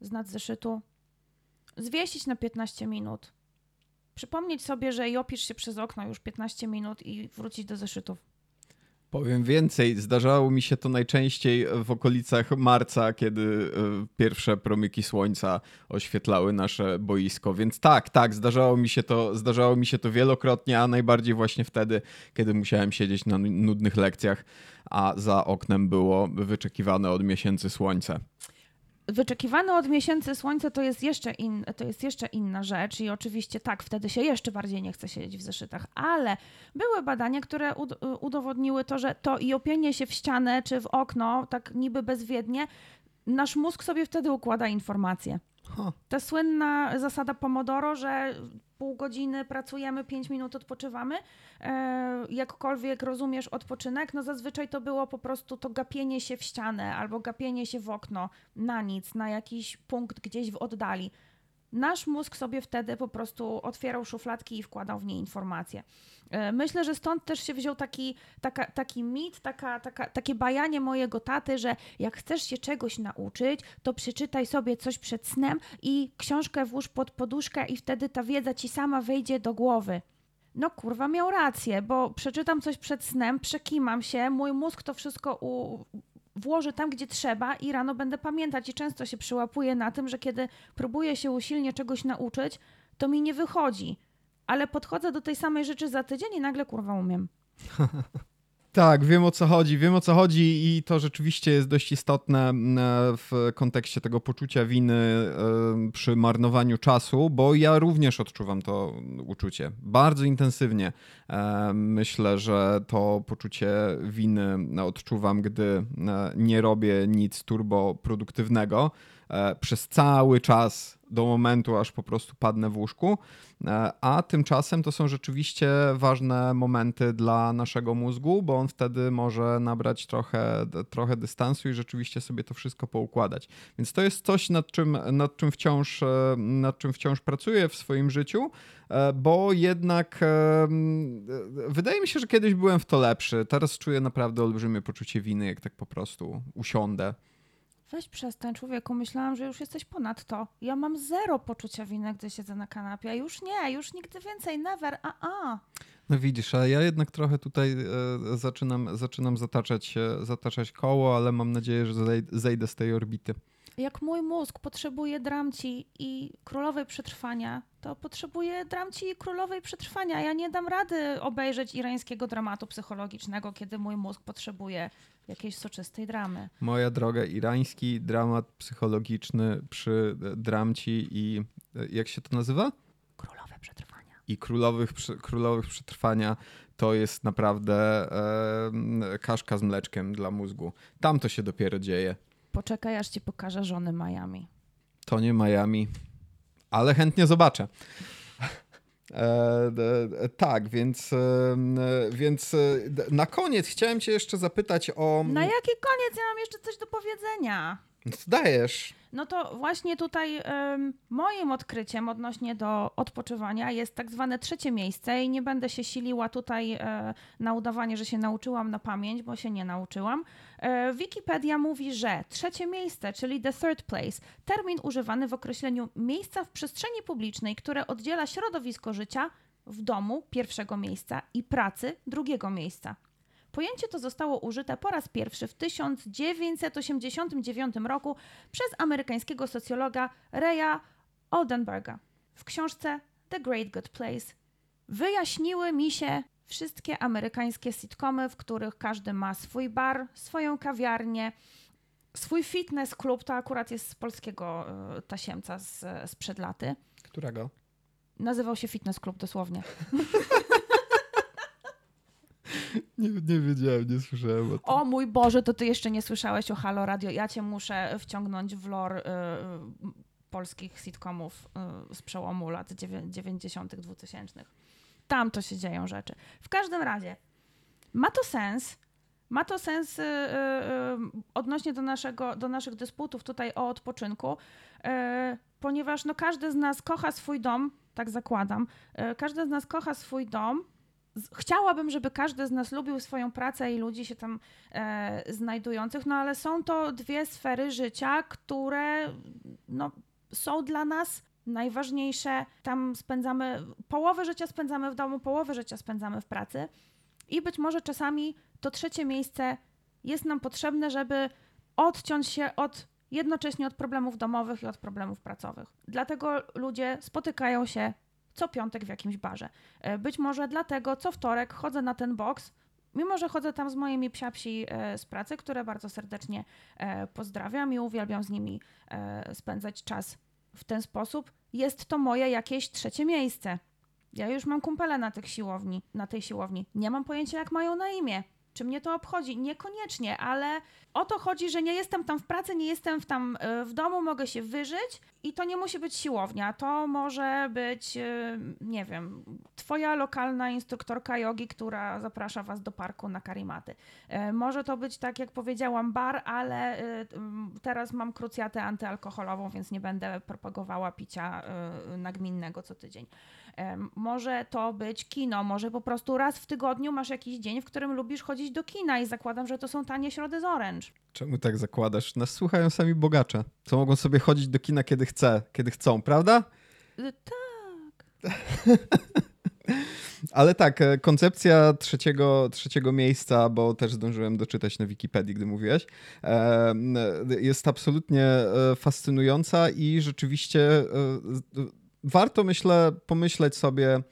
z nad zeszytu, zwiesić na 15 minut, przypomnieć sobie, że opisz się przez okno już 15 minut i wrócić do zeszytów. Powiem więcej, zdarzało mi się to najczęściej w okolicach marca, kiedy e, pierwsze promyki słońca oświetlały nasze boisko. Więc tak, tak, zdarzało mi się to, zdarzało mi się to wielokrotnie, a najbardziej właśnie wtedy, kiedy musiałem siedzieć na nudnych lekcjach, a za oknem było wyczekiwane od miesięcy słońce wyczekiwane od miesięcy słońce to jest, jeszcze in, to jest jeszcze inna rzecz i oczywiście tak, wtedy się jeszcze bardziej nie chce siedzieć w zeszytach, ale były badania, które udowodniły to, że to i opienie się w ścianę czy w okno, tak niby bezwiednie, nasz mózg sobie wtedy układa informacje. Huh. Ta słynna zasada Pomodoro, że pół godziny pracujemy, pięć minut odpoczywamy. E, jakkolwiek rozumiesz odpoczynek, no zazwyczaj to było po prostu to gapienie się w ścianę albo gapienie się w okno na nic, na jakiś punkt gdzieś w oddali. Nasz mózg sobie wtedy po prostu otwierał szufladki i wkładał w nie informacje. E, myślę, że stąd też się wziął taki, taka, taki mit, taka, taka, takie bajanie mojego taty, że jak chcesz się czegoś nauczyć, to przeczytaj sobie coś przed snem i książkę włóż pod poduszkę i wtedy ta wiedza ci sama wejdzie do głowy. No kurwa, miał rację, bo przeczytam coś przed snem, przekimam się, mój mózg to wszystko u, włożę tam, gdzie trzeba i rano będę pamiętać. I często się przyłapuję na tym, że kiedy próbuję się usilnie czegoś nauczyć, to mi nie wychodzi. Ale podchodzę do tej samej rzeczy za tydzień i nagle kurwa umiem. Tak, wiem o co chodzi, wiem o co chodzi i to rzeczywiście jest dość istotne w kontekście tego poczucia winy przy marnowaniu czasu, bo ja również odczuwam to uczucie bardzo intensywnie. Myślę, że to poczucie winy odczuwam, gdy nie robię nic turbo produktywnego e, przez cały czas do momentu, aż po prostu padnę w łóżku. E, a tymczasem to są rzeczywiście ważne momenty dla naszego mózgu, bo on wtedy może nabrać trochę, trochę dystansu i rzeczywiście sobie to wszystko poukładać. Więc to jest coś, nad czym, nad czym, wciąż, e, nad czym wciąż pracuję w swoim życiu, e, bo jednak wydaje mi się, że kiedyś byłem w to lepszy. Teraz czuję naprawdę olbrzymie poczucie winy, jak tak po prostu usiądę Weź przestań, człowieku, myślałam, że już jesteś ponad to. Ja mam zero poczucia winy, gdy siedzę na kanapie. Już nie, już nigdy więcej, never, a a. No widzisz, a ja jednak trochę tutaj e, zaczynam, zaczynam zataczać, e, zataczać koło, ale mam nadzieję, że zejdę z tej orbity jak mój mózg potrzebuje dramci i królowej przetrwania, to potrzebuje dramci i królowej przetrwania. Ja nie dam rady obejrzeć irańskiego dramatu psychologicznego, kiedy mój mózg potrzebuje jakiejś soczystej dramy. Moja droga, irański dramat psychologiczny przy dramci i jak się to nazywa? Królowe przetrwania. i królowych, królowych przetrwania to jest naprawdę e, kaszka z mleczkiem dla mózgu. Tam to się dopiero dzieje. Poczekaj, aż ci pokażę żony Miami. To nie Miami, ale chętnie zobaczę. E, e, tak, więc, e, więc na koniec chciałem Cię jeszcze zapytać o. Na jaki koniec? Ja mam jeszcze coś do powiedzenia. Dajesz. No to właśnie tutaj moim odkryciem odnośnie do odpoczywania jest tak zwane trzecie miejsce i nie będę się siliła tutaj e, na udawanie, że się nauczyłam na pamięć, bo się nie nauczyłam. E, Wikipedia mówi, że trzecie miejsce, czyli the third place, termin używany w określeniu miejsca w przestrzeni publicznej, które oddziela środowisko życia w domu pierwszego miejsca i pracy drugiego miejsca. Pojęcie to zostało użyte po raz pierwszy w 1989 roku przez amerykańskiego socjologa Raya Oldenburga w książce The Great Good Place. Wyjaśniły mi się wszystkie amerykańskie sitcomy, w których każdy ma swój bar, swoją kawiarnię, swój fitness klub. To akurat jest z polskiego y, tasiemca z, sprzed laty. Którego? Nazywał się Fitness Club dosłownie. Nie, nie wiedziałem, nie słyszałem o tym. O mój Boże, to ty jeszcze nie słyszałeś o Halo Radio. Ja cię muszę wciągnąć w lore y, polskich sitcomów y, z przełomu lat 90., 2000. Tam to się dzieją rzeczy. W każdym razie, ma to sens. Ma to sens y, y, y odnośnie do, naszego, do naszych dysputów tutaj o odpoczynku, y, ponieważ no, każdy z nas kocha swój dom, tak zakładam. każdy z nas kocha swój dom, chciałabym, żeby każdy z nas lubił swoją pracę i ludzi się tam e, znajdujących, no ale są to dwie sfery życia, które no, są dla nas najważniejsze. Tam spędzamy, połowę życia spędzamy w domu, połowę życia spędzamy w pracy i być może czasami to trzecie miejsce jest nam potrzebne, żeby odciąć się od jednocześnie od problemów domowych i od problemów pracowych. Dlatego ludzie spotykają się co piątek w jakimś barze. E, być może dlatego co wtorek chodzę na ten boks, mimo że chodzę tam z moimi psiapsi e, z pracy, które bardzo serdecznie e, pozdrawiam i uwielbiam z nimi spędzać czas w ten sposób, jest to moje jakieś trzecie miejsce. Ja już mam kumpele na, tych siłowni, na tej siłowni. Nie mam pojęcia, jak mają na imię. Czy mnie to obchodzi? Niekoniecznie, ale o to chodzi, że nie jestem tam w pracy, nie jestem tam w domu, mogę się wyżyć i to nie musi być siłownia. To może być, e, nie wiem, twoja lokalna instruktorka jogi, która zaprasza was do parku na karimaty. E, może to być, tak jak powiedziałam, bar, ale teraz mam krucjatę antyalkoholową, więc nie będę propagowała picia nagminnego co tydzień. Może to być kino, może po prostu raz w tygodniu masz jakiś dzień, w którym lubisz chodzić do kina i zakładam, że to są tanie środy z Orange. Czemu tak zakładasz? Nas słuchają sami bogacze, co mogą sobie chodzić do kina kiedy chce, kiedy chcą, prawda? Y, tak. Ale tak, e, koncepcja trzeciego, trzeciego miejsca, bo też zdążyłem doczytać na Wikipedii, gdy mówiłeś, e, jest absolutnie e, fascynująca i rzeczywiście warto, myślę, pomyśleć sobie e,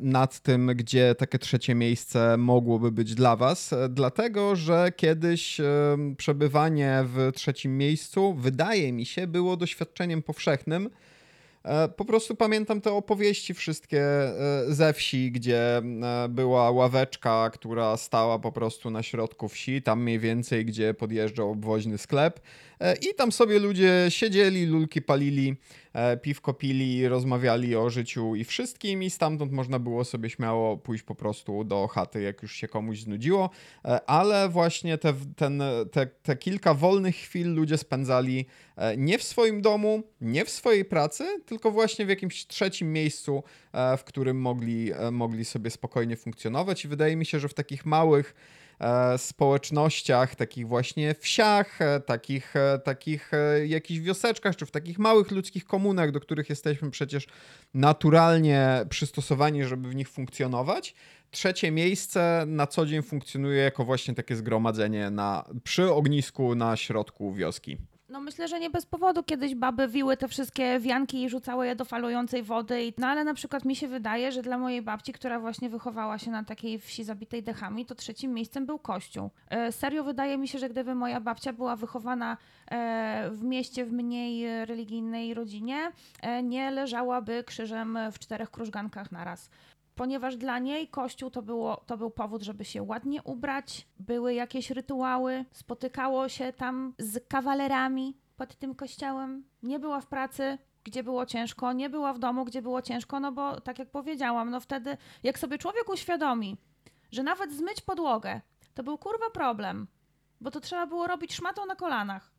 nad tym, gdzie takie trzecie miejsce mogłoby być dla Was, e, dlatego że kiedyś e, przebywanie w trzecim miejscu, wydaje mi się, było doświadczeniem powszechnym. Po prostu pamiętam te opowieści wszystkie ze wsi, gdzie była ławeczka, która stała po prostu na środku wsi, tam mniej więcej, gdzie podjeżdżał obwoźny sklep. I tam sobie ludzie siedzieli, lulki palili E, piwko pili, rozmawiali o życiu i wszystkim i stamtąd można było sobie śmiało pójść po prostu do chaty, jak już się komuś znudziło, e, ale właśnie te, ten, te, te kilka wolnych chwil ludzie spędzali e, nie w swoim domu, nie w swojej pracy, tylko właśnie w jakimś trzecim miejscu, w którym mogli, mogli sobie spokojnie funkcjonować i wydaje mi się, że w takich małych E, społecznościach, takich właśnie wsiach, e, takich, e, takich jakichś wioseczkach, czy w takich małych ludzkich komunach, do których jesteśmy przecież naturalnie przystosowani, żeby w nich funkcjonować. Trzecie miejsce na co dzień funkcjonuje jako właśnie takie zgromadzenie na, przy ognisku na środku wioski. No myślę, że nie bez powodu kiedyś baby wiły te wszystkie wianki i rzucały je do falującej wody. No ale na przykład mi się wydaje, że dla mojej babci, która właśnie wychowała się na takiej wsi zabitej dechami, to trzecim miejscem był kościół. E, serio wydaje mi się, że gdyby moja babcia była wychowana e, w mieście w mniej religijnej rodzinie, e, nie leżałaby krzyżem w czterech krużgankach naraz ponieważ dla niej kościół to, było, to był powód, żeby się ładnie ubrać, były jakieś rytuały, spotykało się tam z kawalerami pod tym kościołem, nie była w pracy, gdzie było ciężko, nie była w domu, gdzie było ciężko, no bo tak jak powiedziałam, no wtedy jak sobie człowiek uświadomi, że nawet zmyć podłogę to był kurwa problem, bo to trzeba było robić szmatą na kolanach.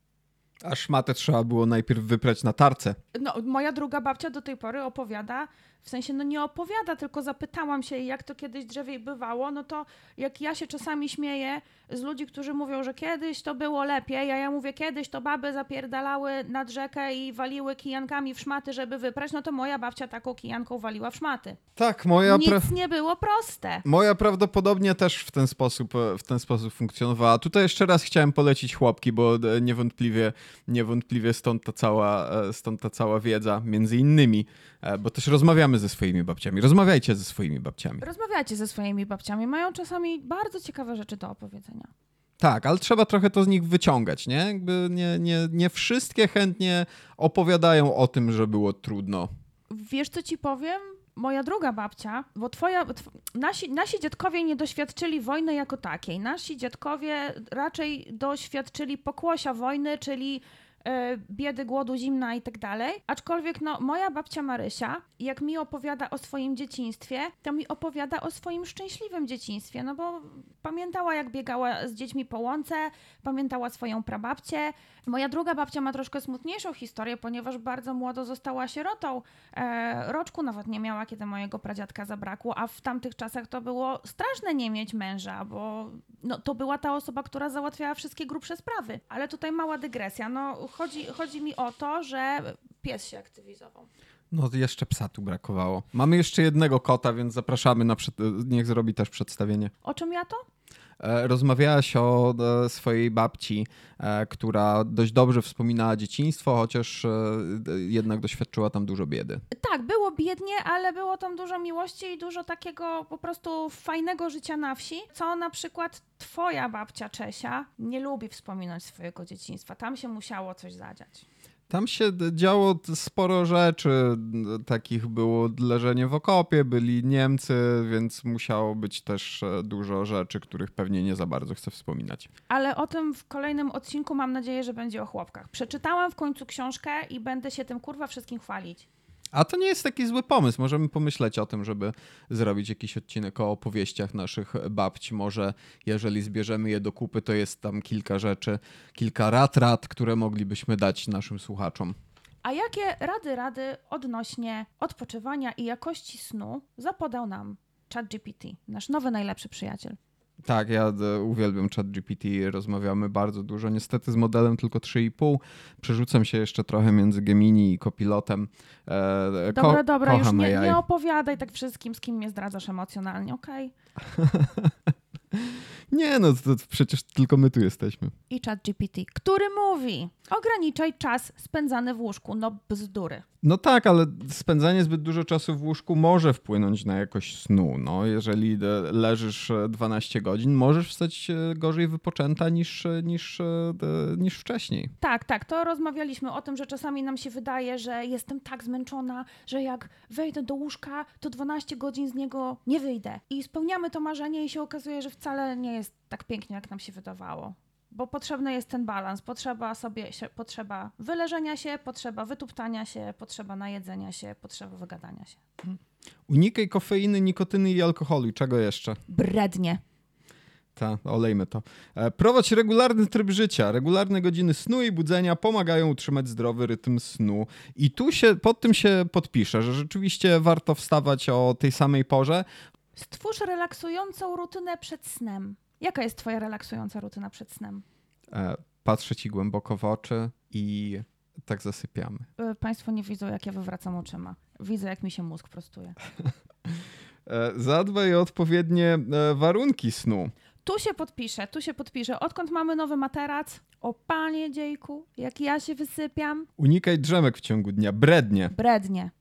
A szmatę trzeba było najpierw wyprać na tarce. No, moja druga babcia do tej pory opowiada, w sensie, no nie opowiada, tylko zapytałam się, jak to kiedyś drzewiej bywało, no to jak ja się czasami śmieję z ludzi, którzy mówią, że kiedyś to było lepiej, a ja mówię, kiedyś to baby zapierdalały nad rzekę i waliły kijankami w szmaty, żeby wyprać, no to moja babcia taką kijanką waliła w szmaty. Tak, moja... Nic nie było proste. Moja prawdopodobnie też w ten sposób, w ten sposób funkcjonowała. Tutaj jeszcze raz chciałem polecić chłopki, bo niewątpliwie, niewątpliwie stąd ta cała, stąd ta cała wiedza, między innymi, bo też rozmawiamy ze swoimi babciami. Rozmawiajcie ze swoimi babciami. Rozmawiajcie ze swoimi babciami. Mają czasami bardzo ciekawe rzeczy do opowiedzenia. Tak, ale trzeba trochę to z nich wyciągać, nie? Jakby nie, nie, nie wszystkie chętnie opowiadają o tym, że było trudno. Wiesz, co ci powiem? Moja druga babcia, bo twoja, tw nasi, nasi dziadkowie nie doświadczyli wojny jako takiej. Nasi dziadkowie raczej doświadczyli pokłosia wojny, czyli biedy, głodu, zimna i tak dalej. Aczkolwiek no, moja babcia Marysia, jak mi opowiada o swoim dzieciństwie, to mi opowiada o swoim szczęśliwym dzieciństwie, no bo pamiętała jak biegała z dziećmi po łące, pamiętała swoją prababcię. Moja druga babcia ma troszkę smutniejszą historię, ponieważ bardzo młodo została sierotą. E, roczku nawet nie miała, kiedy mojego pradziadka zabrakło, a w tamtych czasach to było straszne nie mieć męża, bo no, to była ta osoba, która załatwiała wszystkie grubsze sprawy. Ale tutaj mała dygresja. No, chodzi, chodzi mi o to, że pies się aktywizował. No jeszcze psa tu brakowało. Mamy jeszcze jednego kota, więc zapraszamy na przed... niech zrobi też przedstawienie. O czym ja to? E, rozmawiałaś o e, swojej babci, e, która dość dobrze wspominała dzieciństwo, chociaż jednak doświadczyła tam dużo biedy. Tak, było biednie, ale było tam dużo miłości i dużo takiego po prostu fajnego życia na wsi, co na przykład twoja babcia Czesia nie lubi wspominać swojego dzieciństwa. Tam się musiało coś zadziać. Tam się działo sporo rzeczy. Takich było leżenie w okopie, byli Niemcy, więc musiało być też e, dużo rzeczy, których pewnie nie za bardzo chcę wspominać. Ale o tym w kolejnym odcinku mam nadzieję, że będzie o chłopkach. Przeczytałam w końcu książkę i będę się tym kurwa wszystkim chwalić. A to nie jest taki zły pomysł. Możemy pomyśleć o tym, żeby zrobić jakiś odcinek o opowieściach naszych babci. Może jeżeli zbierzemy je do kupy, to jest tam kilka rzeczy, kilka rad, rad, które moglibyśmy dać naszym słuchaczom. A jakie rady, rady odnośnie odpoczywania i jakości snu zapodał nam ChatGPT, nasz nowy najlepszy przyjaciel? Tak, ja e, uwielbiam ChatGPT, rozmawiamy bardzo dużo. Niestety z modelem tylko 3,5. Przerzucam się jeszcze trochę między Gemini i Copilotem. E, ko dobra, dobra, już nie, nie, opowiadaj tak wszystkim, z kim mnie zdradzasz emocjonalnie, okej? Okay? Nie, no to, to przecież tylko my tu jesteśmy. I ChatGPT, który mówi: ograniczaj czas spędzany w łóżku. No bzdury. No tak, ale spędzanie zbyt dużo czasu w łóżku może wpłynąć na jakość snu. No, jeżeli e, leżysz 12 e, godzin, możesz wstać e, gorzej wypoczęta niż, niż, niż wcześniej. Tak, tak. To rozmawialiśmy o tym, że czasami nam się wydaje, że jestem tak zmęczona, że jak wejdę do łóżka, to 12 godzin z niego nie wyjdę. I spełniamy to marzenie i się okazuje, że wcale nie jest tak pięknie, jak nam się wydawało bo potrzebny jest ten balans. Potrzeba sobie, się, potrzeba wyleżenia się, potrzeba wytuptania się, potrzeba najedzenia się, potrzeba wygadania się. Unikaj kofeiny, nikotyny i alkoholu. Czego jeszcze? Brednie. Tak, olejmy to. E, prowadź regularny tryb życia. Regularne godziny snu i budzenia pomagają utrzymać zdrowy rytm snu. I tu się pod tym się podpiszę, że rzeczywiście warto wstawać o tej samej porze. Stwórz relaksującą rutynę przed snem. Jaka jest twoja relaksująca rutyna przed snem? E, patrzę ci głęboko w oczy i tak zasypiamy. E, państwo nie widzą, jak ja wywracam oczyma. Widzę, jak mi się mózg prostuje. E, zadbaj o odpowiednie warunki snu. Tu się podpiszę, tu się podpiszę. Odkąd mamy nowy materac? O panie dziejku, jak ja się wysypiam. Unikaj drzemek w ciągu dnia. Brednie. Brednie.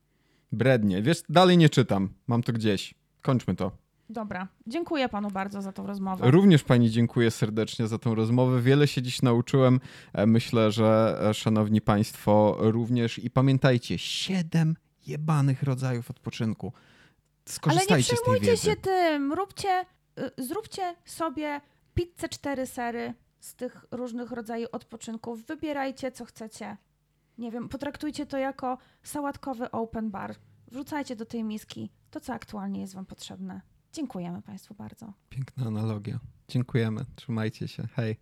Brednie. Wiesz, dalej nie czytam. Mam to gdzieś. Kończmy to. Dobra, dziękuję panu bardzo za tą rozmowę. Również pani dziękuję serdecznie za tą rozmowę. Wiele się dziś nauczyłem. E, Myślę, że e, szanowni państwo również. I pamiętajcie, siedem jebanych rodzajów odpoczynku. Ale nie Skorzystajcie z tej przejmujcie się tym. Róbcie, y, zróbcie sobie pizzę cztery sery z tych różnych rodzajów odpoczynków. Wybierajcie, co chcecie. Nie wiem, potraktujcie to jako sałatkowy open bar. Wrzucajcie do tej miski to, co aktualnie jest wam potrzebne. Dziękujemy Państwu bardzo. Piękna analogia. Dziękujemy. Trzymajcie się. Hej.